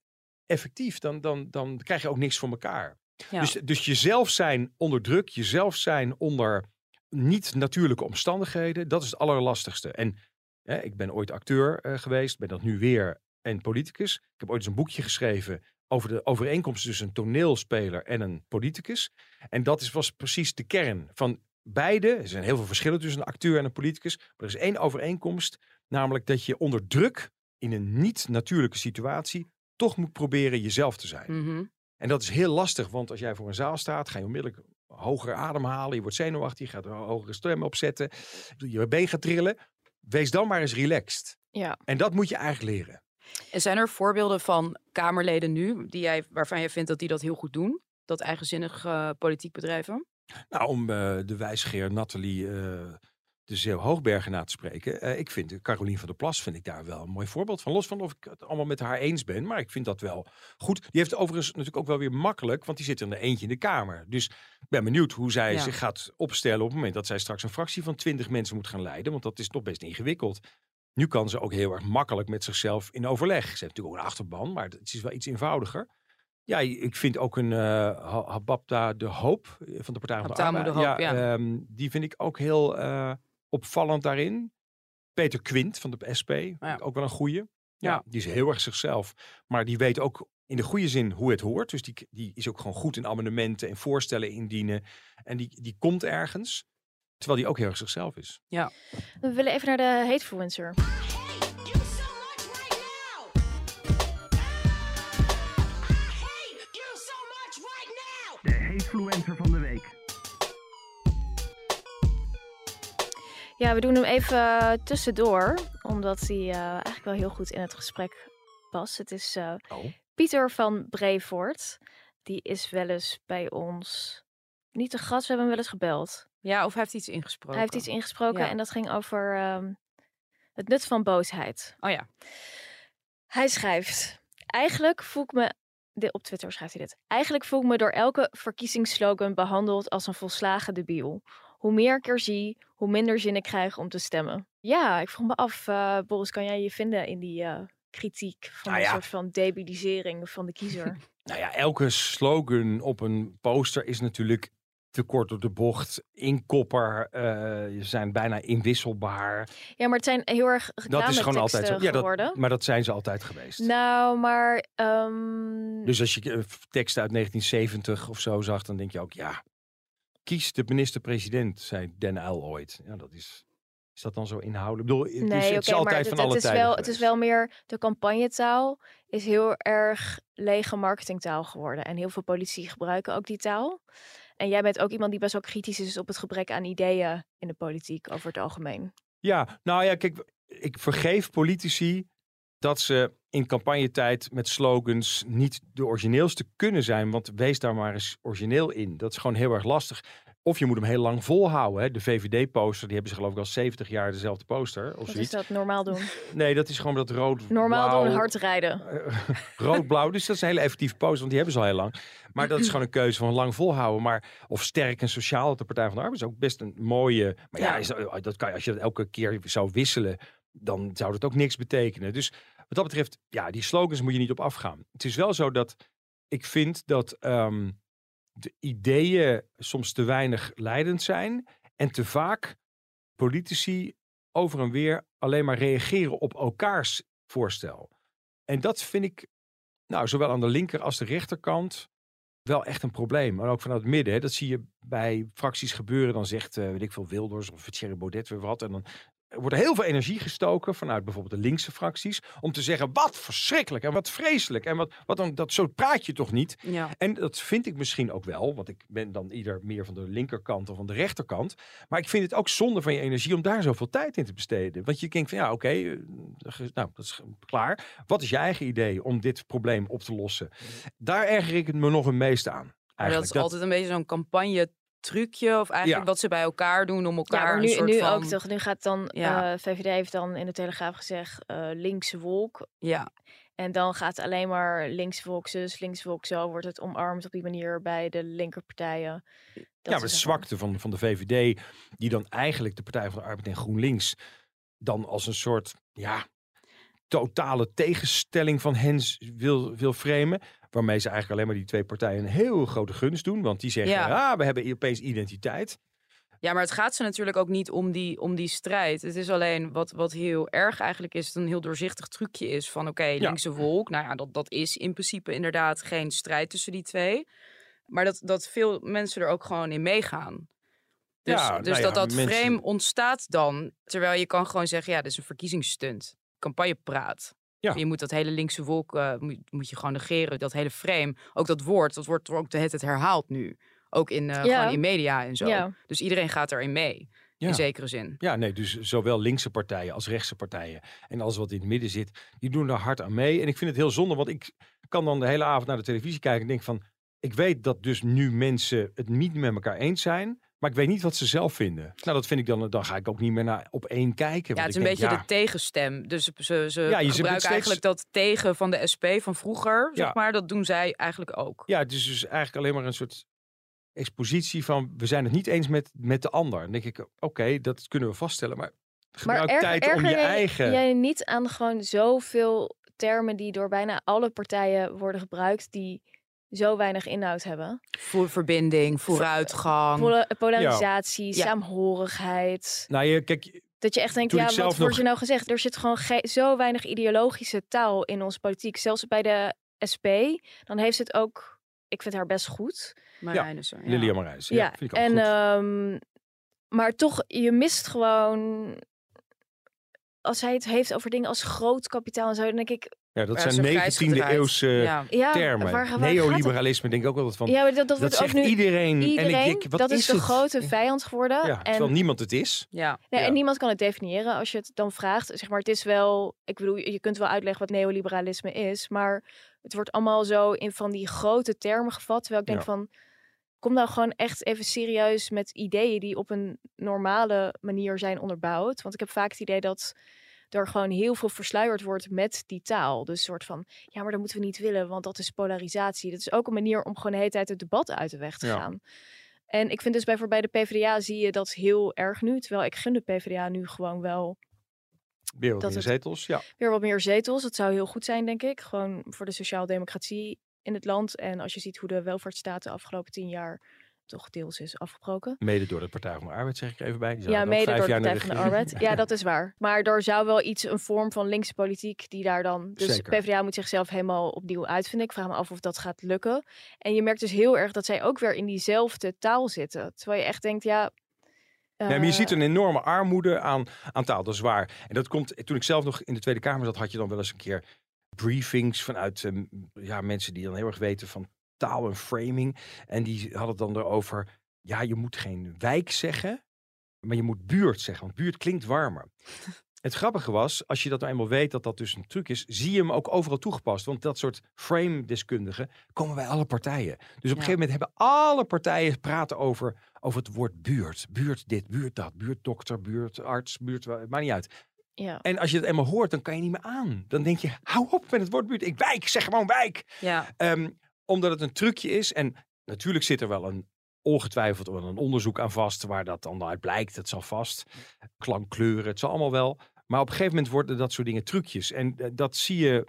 effectief, dan, dan, dan krijg je ook niks voor elkaar. Ja. Dus, dus jezelf zijn onder druk, jezelf zijn onder niet natuurlijke omstandigheden, dat is het allerlastigste. En hè, ik ben ooit acteur uh, geweest, ben dat nu weer en politicus. Ik heb ooit eens een boekje geschreven over de overeenkomst tussen een toneelspeler en een politicus. En dat is, was precies de kern van beide. Er zijn heel veel verschillen tussen een acteur en een politicus. Maar er is één overeenkomst, namelijk dat je onder druk in een niet natuurlijke situatie toch moet proberen jezelf te zijn. Mhm. En dat is heel lastig, want als jij voor een zaal staat, ga je onmiddellijk hoger ademhalen. Je wordt zenuwachtig, je gaat een hogere stem opzetten. Je been gaat trillen. Wees dan maar eens relaxed. Ja. En dat moet je eigenlijk leren. En zijn er voorbeelden van Kamerleden nu die jij, waarvan jij vindt dat die dat heel goed doen? Dat eigenzinnig uh, politiek bedrijven? Nou, om uh, de wijsgeer Nathalie uh, de Zeeuw Hoogbergen na te spreken. Uh, ik vind Carolien van der Plas vind ik daar wel een mooi voorbeeld van. Los van of ik het allemaal met haar eens ben, maar ik vind dat wel goed. Die heeft overigens natuurlijk ook wel weer makkelijk, want die zit er een eentje in de Kamer. Dus ik ben benieuwd hoe zij Ja. zich gaat opstellen op het moment dat zij straks een fractie van twintig mensen moet gaan leiden. Want dat is toch best ingewikkeld. Nu kan ze ook heel erg makkelijk met zichzelf in overleg. Ze heeft natuurlijk ook een achterban, maar het is wel iets eenvoudiger. Ja, ik vind ook een eh Hababda de Hoop eh, van de Partij van de Arbeid. ja. ehm, die vind ik ook heel eh, opvallend daarin. Peter Quint van de SP, Ja. ook wel een goeie. Ja, Ja. die is heel erg zichzelf. Maar die weet ook in de goede zin hoe het hoort. Dus die, die is ook gewoon goed in amendementen en voorstellen indienen. En die, die komt ergens. Terwijl die ook heel erg zichzelf is. We willen even naar de hatefluencer. De hatefluencer van de week. Ja, we doen hem even tussendoor, omdat hij eh, eigenlijk wel heel goed in het gesprek past. Het is eh, Oh. Pieter van Brevoort. Die is wel eens bij ons, niet te gast, we hebben hem wel eens gebeld. Ja, of hij heeft iets ingesproken. Hij heeft iets ingesproken Ja. en dat ging over ehm, het nut van boosheid. Oh ja. Hij schrijft: Eigenlijk voel ik me. Op Twitter schrijft hij dit. Eigenlijk voel ik me door elke verkiezingsslogan behandeld als een volslagen debiel. Hoe meer ik er zie, hoe minder zin ik krijg om te stemmen. Ja, ik vroeg me af, eh, Boris, kan jij je vinden in die eh, kritiek van Nou een ja. soort van debilisering van de kiezer? Nou ja, elke slogan op een poster is natuurlijk te kort op de bocht. Inkopper, eh ze zijn bijna inwisselbaar. ja, maar het zijn heel erg Dat is gewoon altijd zo. Ja, geworden. dat, maar dat zijn ze altijd geweest. Nou, maar... ehm, Dus als je teksten uit 1970 of zo zag, dan denk je ook, ja, kies de minister-president, zei Den Uyl ooit. Ja, dat is, is dat dan zo inhoudelijk? Ik bedoel, het Nee, is, het altijd maar van het, alle het is tijden wel, Het is wel meer, de campagnetaal is heel erg lege marketingtaal geworden. En heel veel politici gebruiken ook die taal. En jij bent ook iemand die best wel kritisch is op het gebrek aan ideeën in de politiek over het algemeen. Ja, nou ja, kijk, ik vergeef politici dat ze in campagnetijd met slogans niet de origineelste kunnen zijn. Want wees daar maar eens origineel in. Dat is gewoon heel erg lastig. Of je moet hem heel lang volhouden. Hè. De VVD-poster, die hebben ze geloof ik al 70 jaar dezelfde poster. Of Wat is dat normaal doen? Nee, dat is gewoon dat rood Normaal blauw, doen hard rijden. Rood-blauw, dus dat is een hele effectieve poster, want die hebben ze al heel lang. Maar dat is gewoon een keuze van lang volhouden. Maar, of sterk en sociaal, dat de Partij van de Arbeid is ook best een mooie... Maar ja, Ja. is, dat kan, je- als je dat elke keer zou wisselen, dan zou dat ook niks betekenen. Dus wat dat betreft, ja, die slogans moet je niet op afgaan. Het is wel zo dat ik vind dat ehm, de ideeën soms te weinig leidend zijn en te vaak politici over en weer alleen maar reageren op elkaars voorstel. En dat vind ik, nou, zowel aan de linker als de rechterkant wel echt een probleem. En ook vanuit het midden. Hè. Dat zie je bij fracties gebeuren. Dan zegt, eh, weet ik veel, Wilders of Thierry Baudet weer wat. En dan wordt er heel veel energie gestoken vanuit bijvoorbeeld de linkse fracties. Om te zeggen, wat verschrikkelijk en wat vreselijk. En wat, wat dan, dat, zo praat je toch niet? Ja. En dat vind ik misschien ook wel, want ik ben dan ieder meer van de linkerkant of van de rechterkant. Maar ik vind het ook zonde van je energie om daar zoveel tijd in te besteden. Want je denkt van ja, oké, eh, nou, dat is klaar. Wat is je eigen idee om dit probleem op te lossen? Daar erger ik het me nog het meeste aan. Maar dat is altijd een beetje zo'n campagne trucje of eigenlijk Ja. wat ze bij elkaar doen om elkaar Ja, maar een nu, soort nu van... ook toch. Nu gaat dan, Ja. eh, VVD heeft dan in de Telegraaf gezegd, eh, linkse wolk. Ja, En dan gaat alleen maar links volk zus, links volk zo, wordt het omarmd op die manier bij de linkerpartijen. Dat ja, maar de zwakte van, van de VVD, die dan eigenlijk de Partij van de Arbeid en GroenLinks dan als een soort ja, totale tegenstelling van hen wil, wil framen. Waarmee ze eigenlijk alleen maar die twee partijen een heel grote gunst doen. Want die zeggen, Ja. ah, we hebben opeens identiteit. Ja, maar het gaat ze natuurlijk ook niet om die, om die strijd. Het is alleen wat, wat heel erg eigenlijk is, een heel doorzichtig trucje is van oké, linkse wolk. Nou ja, dat, dat is in principe inderdaad geen strijd tussen die twee. Maar dat, dat veel mensen er ook gewoon in meegaan. Dus, Ja, dus nou dat ja, dat mensen- frame ontstaat dan. Terwijl je kan gewoon zeggen, ja, dit is een verkiezingsstunt. Campagnepraat. Ja. Je moet dat hele linkse wolk eh, moet, moet je gewoon negeren. Dat hele frame, ook dat woord, dat wordt er ook de tijd herhaald nu. Ook in, Ja. gewoon in media en zo. Ja. Dus iedereen gaat erin mee. Ja. In zekere zin. Ja, nee, dus zowel linkse partijen als rechtse partijen en alles wat in het midden zit, die doen daar hard aan mee. En ik vind het heel zonde, want ik kan dan de hele avond naar de televisie kijken en denk van, ik weet dat dus nu mensen het niet met elkaar eens zijn, maar ik weet niet wat ze zelf vinden. Nou, dat vind ik dan, dan ga ik ook niet meer naar op één kijken. Ja, het is een beetje de tegenstem. Dus ze, ze, Ja, gebruiken steeds- eigenlijk dat tegen van de SP van vroeger, Ja. zeg maar. Dat doen zij eigenlijk ook. Ja, het is dus eigenlijk alleen maar een soort expositie van, we zijn het niet eens met, met de ander. Dan denk ik, oké, dat kunnen we vaststellen, maar gebruik erger- tijd om je jij- eigen... Jij niet aan gewoon zoveel termen die door bijna alle partijen worden gebruikt, die zo weinig inhoud hebben. Voor verbinding, vooruitgang. Pol- polarisatie, Ja. saamhorigheid. Nou, je, kijk, Dat je echt denkt, ja, wat wordt nog- er nou gezegd? Er zit gewoon ge- zo weinig ideologische taal in onze politiek. Zelfs bij de SP, dan heeft ze het ook... Ik vind haar best goed. Marijn is er. Ja. Lilia Marijs, ja, Ja, vind ik ook en, goed. ehm, maar toch, je mist gewoon... Als hij het heeft over dingen als groot kapitaal en zo, dan denk ik... ja, dat zijn zo grijs 19e gedraaid. eeuwse Ja. Ja, termen. waar, waar? Neoliberalisme denk ik ook altijd van. Ja, maar dat, dat, dat zegt nu iedereen. iedereen. en ik denk, wat dat is, de het? grote vijand geworden. Ja, terwijl en, niemand het is. Ja. nee, ja. en niemand kan het definiëren als je het dan vraagt. Zeg maar, het is wel... Ik bedoel, je kunt wel uitleggen wat neoliberalisme is, maar het wordt allemaal zo in van die grote termen gevat. Terwijl ik denk Ja. van... Kom nou gewoon echt even serieus met ideeën die op een normale manier zijn onderbouwd. Want ik heb vaak het idee dat er gewoon heel veel versluierd wordt met die taal. Dus soort van, ja, maar dat moeten we niet willen, want dat is polarisatie. Dat is ook een manier om gewoon de hele tijd het debat uit de weg te Ja. gaan. En ik vind dus bijvoorbeeld bij de PvdA zie je dat heel erg nu. Terwijl ik gun de PvdA nu gewoon wel Weer wat Dat meer zetels. Ja. weer wat meer zetels. Dat zou heel goed zijn, denk ik. Gewoon voor de sociaal-democratie in het land. En als je ziet hoe de welvaartsstaat de afgelopen tien jaar toch deels is afgebroken. Mede door de Partij van de Arbeid, zeg ik even bij. Die Ja, mede door de Partij van de. Arbeid. Ja, dat is waar. Maar er zou wel iets, een vorm van linkse politiek die daar dan... Dus Zeker. PvdA moet zichzelf helemaal opnieuw uitvinden. Ik vraag me af of dat gaat lukken. En je merkt dus heel erg dat zij ook weer in diezelfde taal zitten. Terwijl je echt denkt, ja... Nee, maar je eh, ziet een enorme armoede aan, aan taal, dat is waar. En dat komt, toen ik zelf nog in de Tweede Kamer zat, had je dan wel eens een keer briefings vanuit ehm, ja, mensen die dan heel erg weten van taal en framing. En die hadden het dan erover, ja, je moet geen wijk zeggen, maar je moet buurt zeggen, want buurt klinkt warmer. het grappige was, als je dat nou eenmaal weet dat dat dus een truc is, zie je hem ook overal toegepast. Want dat soort frame-deskundigen komen bij alle partijen. Dus op een gegeven moment hebben alle partijen praten over, over het woord buurt. Buurt dit, buurt dat, buurtdokter, buurtarts, buurt, maakt niet uit. Ja. En als je het eenmaal hoort, dan kan je niet meer aan. Dan denk je, hou op met het woord buurt. Ik wijk, zeg gewoon wijk. Ja. Ehm, omdat het een trucje is. En natuurlijk zit er wel een ongetwijfeld wel een onderzoek aan vast. Waar dat dan uit blijkt. Het zal vast. Klankkleuren, het zal allemaal wel. Maar op een gegeven moment worden dat soort dingen trucjes. En eh, dat zie je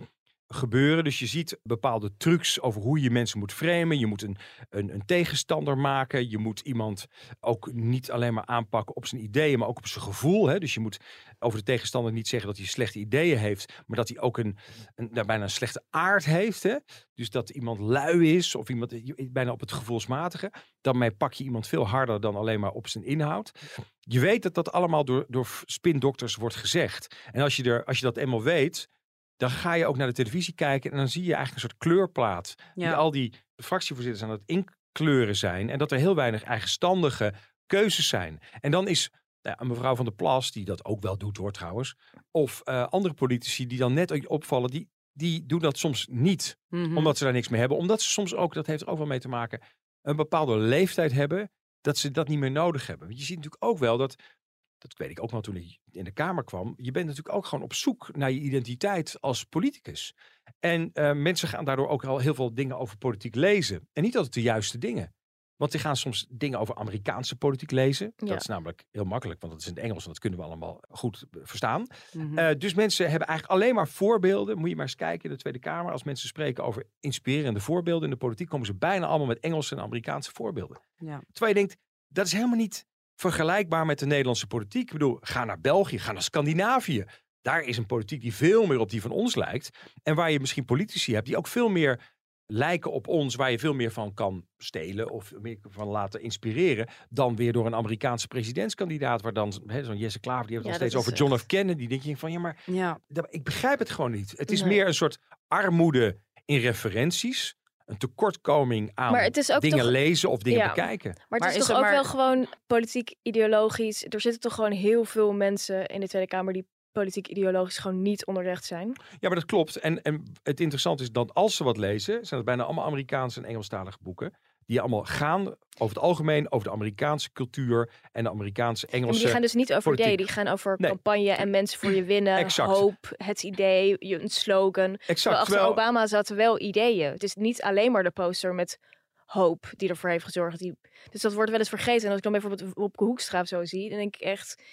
gebeuren. Dus je ziet bepaalde trucs over hoe je mensen moet framen. Je moet een, een, een tegenstander maken. Je moet iemand ook niet alleen maar aanpakken op zijn ideeën, maar ook op zijn gevoel. Hè? Dus je moet over de tegenstander niet zeggen dat hij slechte ideeën heeft, maar dat hij ook een, een nou, bijna een slechte aard heeft. Hè? Dus dat iemand lui is of iemand bijna op het gevoelsmatige. Daarmee pak je iemand veel harder dan alleen maar op zijn inhoud. Je weet dat dat allemaal door, door spindokters wordt gezegd. En als je, er, als je dat eenmaal weet, dan ga je ook naar de televisie kijken en dan zie je eigenlijk een soort kleurplaat. Die Ja. al die fractievoorzitters aan het inkleuren zijn. En dat er heel weinig eigenstandige keuzes zijn. En dan is nou ja, mevrouw van der Plas, die dat ook wel doet hoor trouwens. Of eh, andere politici die dan net opvallen, die, die doen dat soms niet. Mhm. Omdat ze daar niks mee hebben. Omdat ze soms ook, dat heeft ook wel mee te maken, een bepaalde leeftijd hebben. Dat ze dat niet meer nodig hebben. Want je ziet natuurlijk ook wel dat, dat weet ik ook nog toen ik in de Kamer kwam. Je bent natuurlijk ook gewoon op zoek naar je identiteit als politicus. En eh, mensen gaan daardoor ook al heel veel dingen over politiek lezen. En niet altijd de juiste dingen. Want die gaan soms dingen over Amerikaanse politiek lezen. Ja. Dat is namelijk heel makkelijk, want dat is in het Engels en dat kunnen we allemaal goed eh, verstaan. Mhm. Eh, dus mensen hebben eigenlijk alleen maar voorbeelden. Moet je maar eens kijken in de Tweede Kamer. Als mensen spreken over inspirerende voorbeelden in de politiek, komen ze bijna allemaal met Engelse en Amerikaanse voorbeelden. ja. Terwijl je denkt, dat is helemaal niet vergelijkbaar met de Nederlandse politiek. Ik bedoel, ga naar België, ga naar Scandinavië. Daar is een politiek die veel meer op die van ons lijkt. En waar je misschien politici hebt die ook veel meer lijken op ons, waar je veel meer van kan stelen of meer van laten inspireren, dan weer door een Amerikaanse presidentskandidaat, waar dan zo'n Jesse Klaver, die heeft het Ja, nog steeds over John F. Kennedy. denk je van, ja, maar ja. ik begrijp het gewoon niet. Het is Nee. meer een soort armoede in referenties, een tekortkoming aan Maar het is ook dingen toch- lezen of dingen Ja. bekijken. Maar het Maar is, is toch ook maar- wel gewoon politiek ideologisch. Er zitten toch gewoon heel veel mensen in de Tweede Kamer die politiek ideologisch gewoon niet onderrecht zijn. Ja, maar dat klopt. En, en het interessante is dat als ze wat lezen, zijn het bijna allemaal Amerikaanse en Engelstalige boeken. Die allemaal gaan over het algemeen over de Amerikaanse cultuur en de Amerikaanse En Engelse. die gaan dus niet over politiek. ideeën, die gaan over Nee. campagne en mensen voor je winnen, Exact. hoop, het idee, je- een slogan. Terwijl exact. achter Terwijl- Obama zaten wel ideeën. Het is niet alleen maar de poster met hoop die ervoor heeft gezorgd. Die... Dus dat wordt wel eens vergeten. En als ik dan bijvoorbeeld op Hoekstra of zo zie, dan denk ik echt...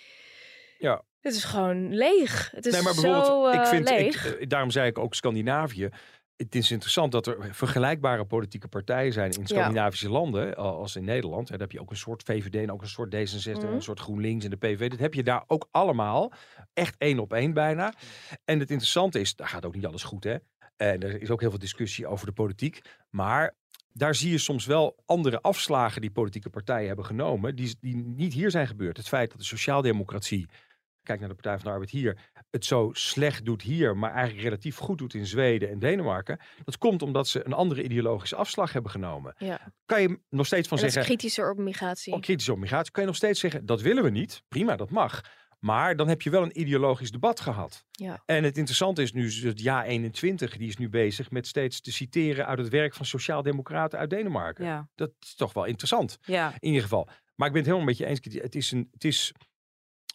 Ja. Het is gewoon leeg. Het is nee, maar zo ik eh, vind, ik, leeg. eh, daarom zei ik ook Scandinavië. Het is interessant dat er vergelijkbare politieke partijen zijn in Scandinavische landen al- als in Nederland. Daar heb je ook een soort VVD en ook een soort D66 en Mhm. een soort GroenLinks en de PV. Dat heb je daar ook allemaal. Echt één op één bijna. En het interessante is, daar gaat ook niet alles goed hè. En er is ook heel veel discussie over de politiek. Maar daar zie je soms wel andere afslagen die politieke partijen hebben genomen. Die, die niet hier zijn gebeurd. Het feit dat de sociaaldemocratie kijk naar de Partij van de Arbeid hier, het zo slecht doet hier, maar eigenlijk relatief goed doet in Zweden en Denemarken. Dat komt omdat ze een andere ideologische afslag hebben genomen. Ja. Kan je nog steeds van En dat is zeggen, kritischer op migratie. oh, kritisch op migratie, kan je nog steeds zeggen, dat willen we niet. Prima, dat mag. Maar dan heb je wel een ideologisch debat gehad. Ja. En het interessante is nu, het jaar 21, die is nu bezig met steeds te citeren uit het werk van sociaaldemocraten uit Denemarken. Ja. Dat is toch wel interessant Ja. in ieder geval. Maar ik ben het helemaal met je eens. Het is, een, het is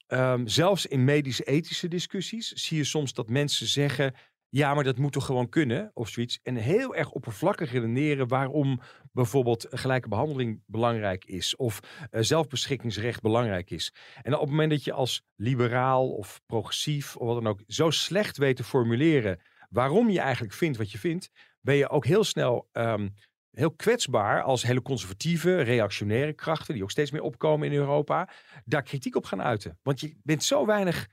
ehm, zelfs in medische-ethische discussies zie je soms dat mensen zeggen. Ja, maar dat moet toch gewoon kunnen, of zoiets. En heel erg oppervlakkig redeneren waarom bijvoorbeeld gelijke behandeling belangrijk is. Of eh, zelfbeschikkingsrecht belangrijk is. En op het moment dat je als liberaal of progressief of wat dan ook zo slecht weet te formuleren waarom je eigenlijk vindt wat je vindt, ben je ook heel snel ehm, heel kwetsbaar als hele conservatieve, reactionaire krachten, die ook steeds meer opkomen in Europa, daar kritiek op gaan uiten. Want je bent zo weinig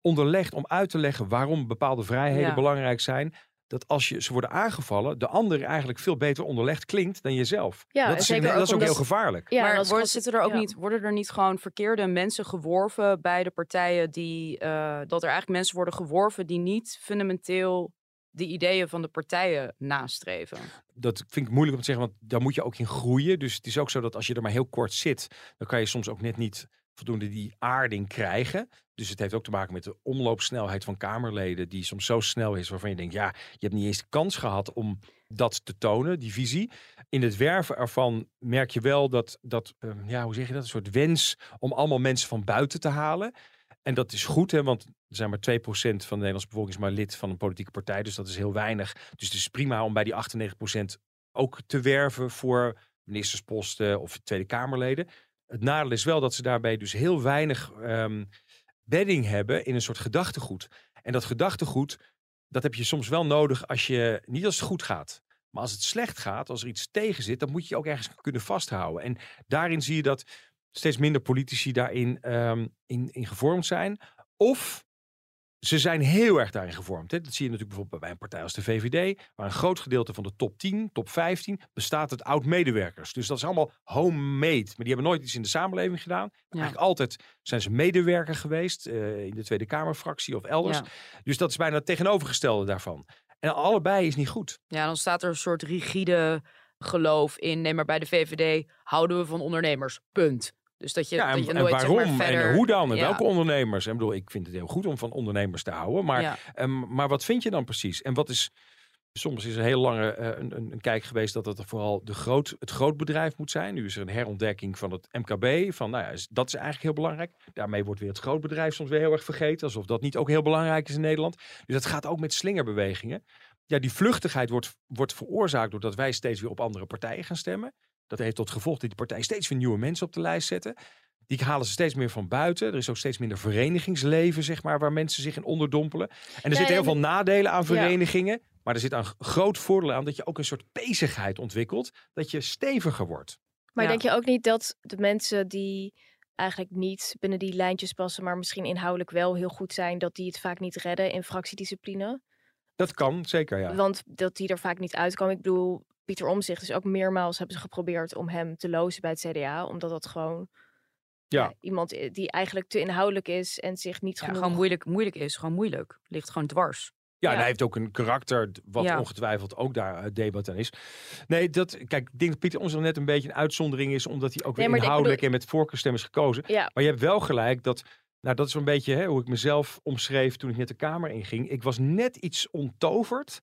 onderlegd om uit te leggen waarom bepaalde vrijheden Ja. belangrijk zijn. Dat als je ze worden aangevallen, de ander eigenlijk veel beter onderlegd klinkt dan jezelf. Ja, dat is, zeker dat ook is ook omdat- heel gevaarlijk. Ja, maar worden, zitten er ook ja. niet, worden er niet gewoon verkeerde mensen geworven bij de partijen die eh, dat er eigenlijk mensen worden geworven die niet fundamenteel de ideeën van de partijen nastreven? dat vind ik moeilijk om te zeggen, want daar moet je ook in groeien. Dus het is ook zo dat als je er maar heel kort zit, dan kan je soms ook net niet voldoende die aarding krijgen. Dus het heeft ook te maken met de omloopsnelheid van Kamerleden, die soms zo snel is waarvan je denkt, ja, je hebt niet eens de kans gehad om dat te tonen, die visie. In het werven ervan merk je wel dat, dat ehm, ja, hoe zeg je dat, een soort wens om allemaal mensen van buiten te halen. En dat is goed, hè, want er zijn maar 2% van de Nederlandse bevolking is maar lid van een politieke partij. Dus dat is heel weinig. Dus het is prima om bij die 98% ook te werven voor ministersposten of Tweede Kamerleden. Het nadeel is wel dat ze daarbij dus heel weinig ehm, bedding hebben in een soort gedachtegoed. En dat gedachtegoed, dat heb je soms wel nodig als je, niet als het goed gaat. Maar als het slecht gaat, als er iets tegen zit, dan moet je ook ergens kunnen vasthouden. En daarin zie je dat steeds minder politici daarin ehm, in, in gevormd zijn. Of ze zijn heel erg daarin gevormd. Hè. Dat zie je natuurlijk bijvoorbeeld bij een partij als de VVD, waar een groot gedeelte van de top 10, top 15 bestaat uit oud-medewerkers. Dus dat is allemaal homemade. Maar die hebben nooit iets in de samenleving gedaan. Eigenlijk altijd zijn ze medewerker geweest uh, in de Tweede Kamerfractie of elders. Ja. Dus dat is bijna het tegenovergestelde daarvan. En allebei is niet goed. Ja, dan staat er een soort rigide geloof in. Nee, maar bij de VVD houden we van ondernemers. Punt. Dus dat je, Ja, en, dat je en nooit zeg waarom maar, verder... en hoe dan? En Ja. welke ondernemers? En bedoel, ik vind het heel goed om van ondernemers te houden. Maar, Ja. ehm, maar wat vind je dan precies? En wat is. Soms is er heel lange eh, een, een, kijk geweest dat het vooral de groot, het grootbedrijf moet zijn. Nu is er een herontdekking van het MKB. Van, nou ja, dat is eigenlijk heel belangrijk. Daarmee wordt weer het grootbedrijf soms weer heel erg vergeten. Alsof dat niet ook heel belangrijk is in Nederland. Dus dat gaat ook met slingerbewegingen. Ja, die vluchtigheid wordt, wordt veroorzaakt doordat wij steeds weer op andere partijen gaan stemmen. Dat heeft tot gevolg dat die partijen steeds weer nieuwe mensen op de lijst zetten. Die halen ze steeds meer van buiten. Er is ook steeds minder verenigingsleven, zeg maar, waar mensen zich in onderdompelen. En er Ja, zitten heel en- veel nadelen aan verenigingen. Maar er zit een groot voordeel aan dat je ook een soort bezigheid ontwikkelt. Dat je steviger wordt. Maar Ja. denk je ook niet dat de mensen die eigenlijk niet binnen die lijntjes passen, maar misschien inhoudelijk wel heel goed zijn, dat die het vaak niet redden in fractiediscipline? Dat kan, zeker ja. Want dat die er vaak niet uitkomen. Ik bedoel, Pieter Omzicht is ook meermaals hebben ze geprobeerd om hem te lozen bij het CDA, omdat dat gewoon Ja. ja, iemand i- die eigenlijk te inhoudelijk is en zich niet Ja, genoeg. gewoon moeilijk, moeilijk is. Gewoon moeilijk. Ligt gewoon dwars. Ja, en hij heeft ook een karakter wat Ja. ongetwijfeld ook daar het debat aan is. Nee, dat, kijk, ik denk dat Pieter Omtzigt net een beetje een uitzondering is, omdat hij ook weer Nee, inhoudelijk en met voorkeurstem is gekozen. Ja, Maar je hebt wel gelijk dat, nou dat is een beetje hè, hoe ik mezelf omschreef toen ik net de kamer inging. Ik was net iets ontoverd.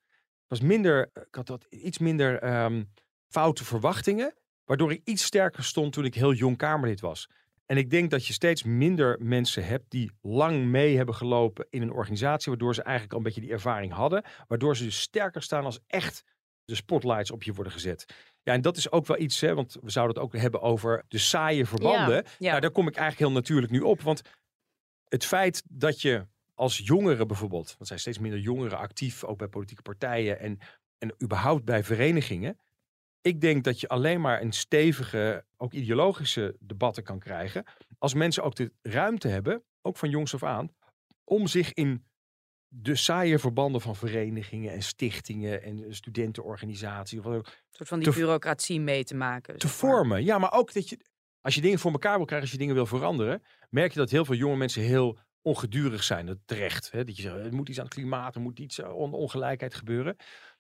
Was minder, ik had wat iets minder ehm, foute verwachtingen, waardoor ik iets sterker stond toen ik heel jong kamerlid was. En ik denk dat je steeds minder mensen hebt die lang mee hebben gelopen in een organisatie, waardoor ze eigenlijk al een beetje die ervaring hadden, waardoor ze dus sterker staan als echt de spotlights op je worden gezet. Ja, en dat is ook wel iets, hè, want we zouden het ook hebben over de saaie verbanden. Ja. Nou, daar kom ik eigenlijk heel natuurlijk nu op, want het feit dat je als jongeren bijvoorbeeld, want er zijn steeds minder jongeren actief, ook bij politieke partijen en, en überhaupt bij verenigingen. Ik denk dat je alleen maar een stevige, ook ideologische debatten kan krijgen. Als mensen ook de ruimte hebben, ook van jongs af aan, om zich in de saaie verbanden van verenigingen en stichtingen en studentenorganisaties of wat ook, Een soort van die Te- bureaucratie mee te maken. te vormen. Ja, maar ook dat je, als je dingen voor elkaar wil krijgen, als je dingen wil veranderen, merk je dat heel veel jonge mensen heel ongedurig zijn. Dat terecht. Hè? Dat je zegt, er moet iets aan het klimaat, er moet iets aan ongelijkheid gebeuren.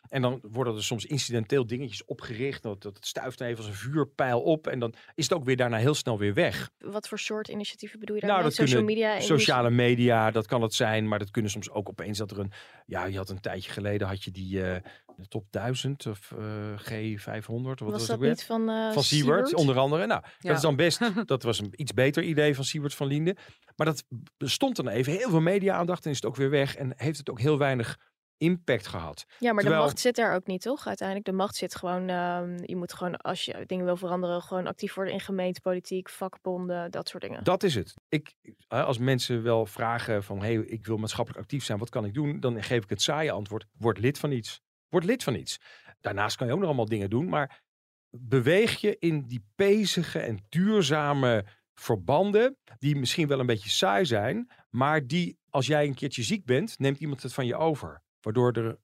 En dan worden er soms incidenteel dingetjes opgericht. Dat, dat stuift even als een vuurpijl op. En dan is het ook weer daarna heel snel weer weg. wat voor soort initiatieven bedoel je daar? Nou, dat Social kunnen media, Sociale media, dat kan het zijn. Maar dat kunnen soms ook opeens dat er een... Ja, je had een tijdje geleden had je die eh, de top 1000 of eh, G500. Of wat Was was dat niet van, eh van Siewert, onder andere. Nou, Ja. dat is dan best, dat was een iets beter idee van Siewert van Liende. Maar dat bestond dan even heel veel media-aandacht en is het ook weer weg. En heeft het ook heel weinig impact gehad. Ja, maar Terwijl- de macht zit daar ook niet, toch? Uiteindelijk, de macht zit gewoon... ehm, je moet gewoon, als je dingen wil veranderen... gewoon actief worden in gemeentepolitiek, vakbonden, dat soort dingen. Dat is het. Ik, als mensen wel vragen van, hey, ik wil maatschappelijk actief zijn, wat kan ik doen? Dan geef ik het saaie antwoord, word lid van iets. Word lid van iets. Daarnaast kan je ook nog allemaal dingen doen, maar beweeg je in die pezige en duurzame verbanden, die misschien wel een beetje saai zijn, maar die, als jij een keertje ziek bent, neemt iemand het van je over. Waardoor er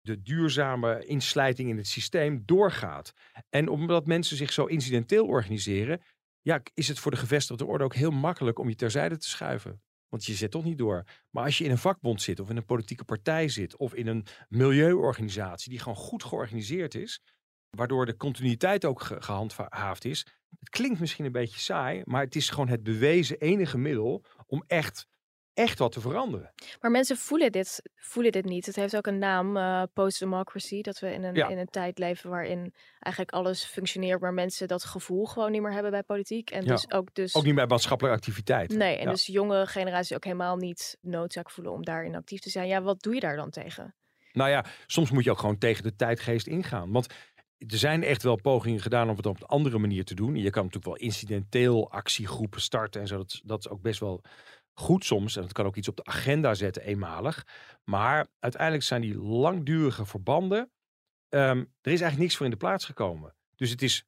de duurzame inslijting in het systeem doorgaat. En omdat mensen zich zo incidenteel organiseren, ja, is het voor de gevestigde orde ook heel makkelijk om je terzijde te schuiven. Want je zit toch niet door. Maar als je in een vakbond zit, of in een politieke partij zit, of in een milieuorganisatie die gewoon goed georganiseerd is, waardoor de continuïteit ook ge- gehandhaafd is. Het klinkt misschien een beetje saai, maar het is gewoon het bewezen enige middel om echt, echt wat te veranderen. Maar mensen voelen dit, voelen dit niet. Het heeft ook een naam, eh, post-democracy. Dat we in een, Ja. in een tijd leven waarin eigenlijk alles functioneert, maar mensen dat gevoel gewoon niet meer hebben bij politiek. En Ja. dus ook dus. Ook niet bij maatschappelijke activiteiten. Nee, en Ja. dus jonge generaties ook helemaal niet noodzaak voelen om daarin actief te zijn. Ja, wat doe je daar dan tegen? Nou ja, soms moet je ook gewoon tegen de tijdgeest ingaan. Want er zijn echt wel pogingen gedaan om het op een andere manier te doen. Je kan natuurlijk wel incidenteel actiegroepen starten en zo. Dat, dat is ook best wel goed soms. En dat kan ook iets op de agenda zetten, eenmalig. Maar uiteindelijk zijn die langdurige verbanden. ehm, er is eigenlijk niks voor in de plaats gekomen. Dus het is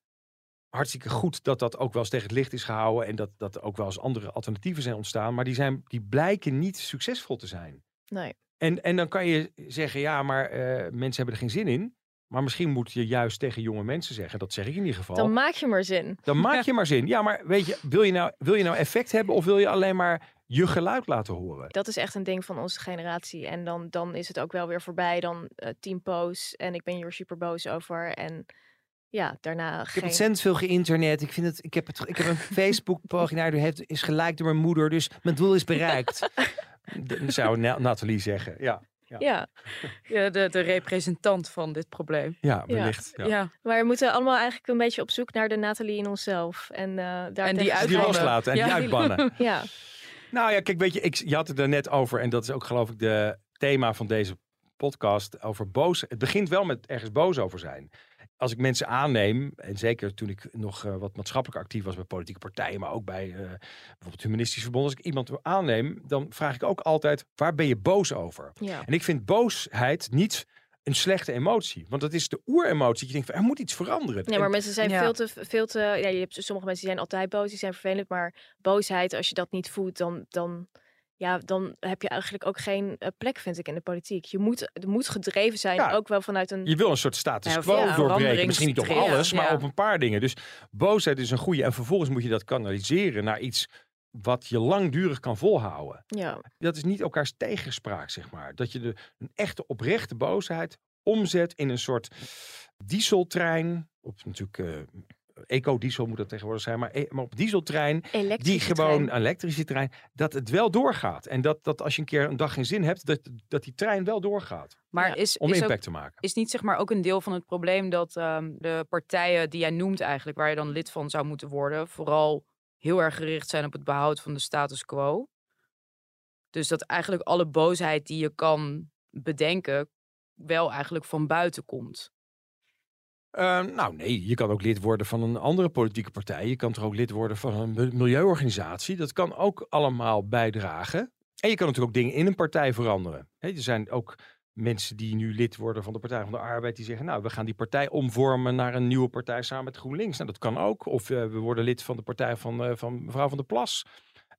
hartstikke goed dat dat ook wel eens tegen het licht is gehouden. En dat, dat er ook wel eens andere alternatieven zijn ontstaan. Maar die, zijn, die blijken niet succesvol te zijn. Nee. En, en dan kan je zeggen, ja, maar eh, mensen hebben er geen zin in. Maar misschien moet je juist tegen jonge mensen zeggen, dat zeg ik in ieder geval. Dan Dan, maak je maar zin. maak je maar zin. Ja, maar weet je, wil je, nou, wil je nou effect hebben of wil je alleen maar je geluid laten horen? Dat is echt een ding van onze generatie. En dan, dan is het ook wel weer voorbij. Dan eh tien posts en ik ben hier super boos over. En ja, daarna Ik heb ontzettend veel geïnternet. Ik, vind het, ik, heb het, ik heb een Facebook-pagina, die heeft, is gelijk door mijn moeder. Dus mijn doel is bereikt. Zou Na- Nathalie zeggen. Ja, Ja, Ja, de, de representant van dit probleem. ja wellicht. Ja. Ja. maar we moeten allemaal eigenlijk een beetje op zoek naar de Nathalie in onszelf. En, eh daar die tegen Die uitbannen. strijden. loslaten en die uitbannen. Ja, Nou ja, kijk, weet je, ik, je had het er net over, en dat is ook geloof ik de thema van deze podcast, over boos. Het begint wel met ergens boos over zijn. Als ik mensen aanneem, en zeker toen ik nog eh, wat maatschappelijk actief was bij politieke partijen, maar ook bij eh, bijvoorbeeld humanistisch verbond, als ik iemand aanneem, dan vraag ik ook altijd, waar ben je boos over? ja. En ik vind boosheid niet een slechte emotie, want dat is de oeremotie. dat Je denkt, van, er moet iets veranderen. Nee, maar En- mensen zijn Ja. veel te, veel te. Ja, je hebt sommige mensen die zijn altijd boos, die zijn vervelend. Maar boosheid, als je dat niet voelt, dan, dan, ja, dan heb je eigenlijk ook geen eh, plek, vind ik, in de politiek. Je moet, het moet gedreven zijn, Ja. ook wel vanuit een. Je wil een soort status quo ja, doorbreken. Misschien niet op alles, maar op een paar dingen. Dus boosheid is een goede. En vervolgens moet je dat kanaliseren naar iets wat je langdurig kan volhouden. Ja, Dat is niet elkaars tegenspraak, zeg maar. Dat je de, een echte oprechte boosheid omzet in een soort dieseltrein. Op natuurlijk eh ecodiesel moet dat tegenwoordig zijn. Maar, e- maar op dieseltrein die gewoon trein. een elektrische trein, dat het wel doorgaat. En dat, dat als je een keer een dag geen zin hebt, dat, dat die trein wel doorgaat. Maar Ja, is, Om is, ook, impact te maken. is niet zeg maar ook een deel van het probleem dat ehm, de partijen die jij noemt eigenlijk, waar je dan lid van zou moeten worden, vooral heel erg gericht zijn op het behoud van de status quo? Dus dat eigenlijk alle boosheid die je kan bedenken, wel eigenlijk van buiten komt. Eh, nou nee, je kan ook lid worden van een andere politieke partij. Je kan toch ook lid worden van een mi- milieuorganisatie. Dat kan ook allemaal bijdragen. En je kan natuurlijk ook dingen in een partij veranderen. Er zijn ook mensen die nu lid worden van de Partij van de Arbeid. Die zeggen, nou, we gaan die partij omvormen naar een nieuwe partij samen met GroenLinks. Nou, dat kan ook. Of eh, we worden lid van de partij van, eh, van mevrouw van der Plas.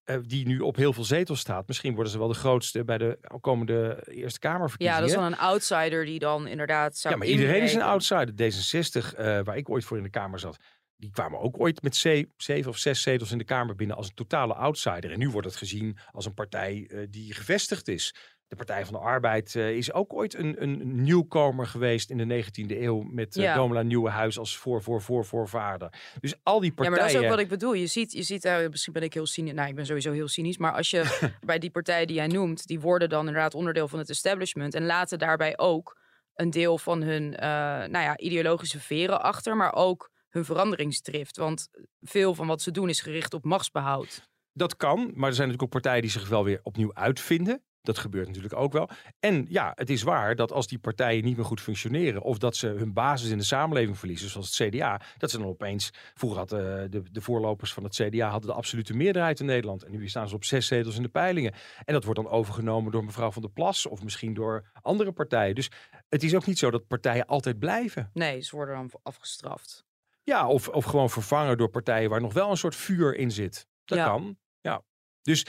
eh, die nu op heel veel zetels staat. Misschien worden ze wel de grootste bij de komende Eerste Ja, Kamerverkiezingen. dat is dan een outsider die dan inderdaad zou Ja, maar iedereen is een outsider. D66, eh, waar ik ooit voor in de Kamer zat, die kwamen ook ooit met ze- zeven of zes zetels in de Kamer binnen als een totale outsider. En nu wordt het gezien als een partij die gevestigd is. De Partij van de Arbeid eh, is ook ooit een, een nieuwkomer geweest in de 19e eeuw met eh Ja. Domela Nieuwenhuis als voor, voor, voor, voorvader. Dus al die Ja, partijen... maar dat is ook wat ik bedoel. Je ziet, je ziet eh, misschien ben ik heel cynisch. Nou, ik ben sowieso heel cynisch. Maar als je bij die partijen die jij noemt, die worden dan inderdaad onderdeel van het establishment. En laten daarbij ook een deel van hun eh, nou ja, ideologische veren achter, maar ook hun veranderingsdrift. Want veel van wat ze doen is gericht op machtsbehoud. Dat kan, maar er zijn natuurlijk ook partijen die zich wel weer opnieuw uitvinden. Dat gebeurt natuurlijk ook wel. En ja, het is waar dat als die partijen niet meer goed functioneren... of dat ze hun basis in de samenleving verliezen, zoals het CDA... dat ze dan opeens... Vroeger hadden eh, de, de voorlopers van het CDA hadden de absolute meerderheid in Nederland. En nu staan ze op zes zetels in de peilingen. En dat wordt dan overgenomen door mevrouw Van der Plas... of misschien door andere partijen. Dus het is ook niet zo dat partijen altijd blijven. Nee, ze worden dan afgestraft. Ja, of, of gewoon vervangen door partijen waar nog wel een soort vuur in zit. Dat Ja. kan. Dus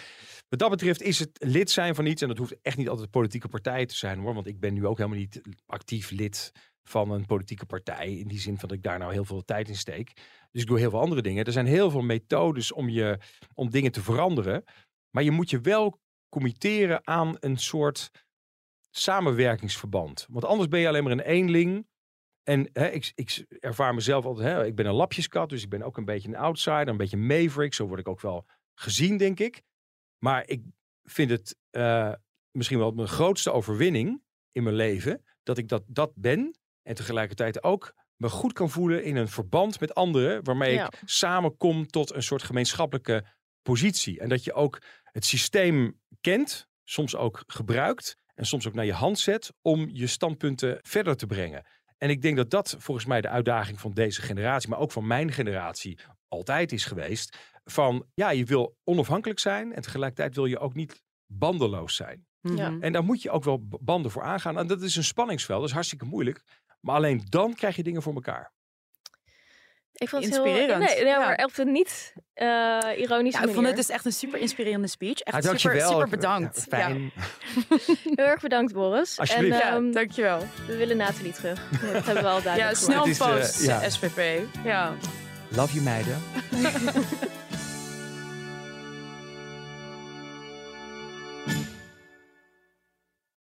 wat dat betreft is het lid zijn van iets, en dat hoeft echt niet altijd politieke partij te zijn hoor, want ik ben nu ook helemaal niet actief lid van een politieke partij, in die zin van dat ik daar nou heel veel tijd in steek. Dus ik doe heel veel andere dingen. Er zijn heel veel methodes om, je, om dingen te veranderen, maar je moet je wel committeren aan een soort samenwerkingsverband. Want anders ben je alleen maar een eenling En hè, ik, ik ervaar mezelf altijd, hè, ik ben een lapjeskat, dus ik ben ook een beetje een outsider, een beetje maverick. Zo word ik ook wel gezien, denk ik. Maar ik vind het eh, misschien wel mijn grootste overwinning in mijn leven, dat ik dat, dat ben. En tegelijkertijd ook me goed kan voelen in een verband met anderen, waarmee Ja. ik samenkom tot een soort gemeenschappelijke positie. En dat je ook het systeem kent, soms ook gebruikt en soms ook naar je hand zet om je standpunten verder te brengen. En ik denk dat dat volgens mij de uitdaging van deze generatie, maar ook van mijn generatie, altijd is geweest. Van ja, je wil onafhankelijk zijn en tegelijkertijd wil je ook niet bandeloos zijn. Ja. Mhm. En daar moet je ook wel banden voor aangaan. En dat is een spanningsveld, dat is hartstikke moeilijk. Maar alleen dan krijg je dingen voor elkaar. Ik vond het Inspirerend. Heel, nee, nee, Ja. maar niet eh ironische Ja, ik vond het dus echt een super inspirerende speech. Echt super, super bedankt. Ja, fijn. Heel erg bedankt, Boris. Alsjeblieft. En Ja, ehm, dankjewel. we willen Nathalie terug. Dat hebben we al Ja, duidelijk snel is, eh, post, ja. SVP. Ja. Love you meiden.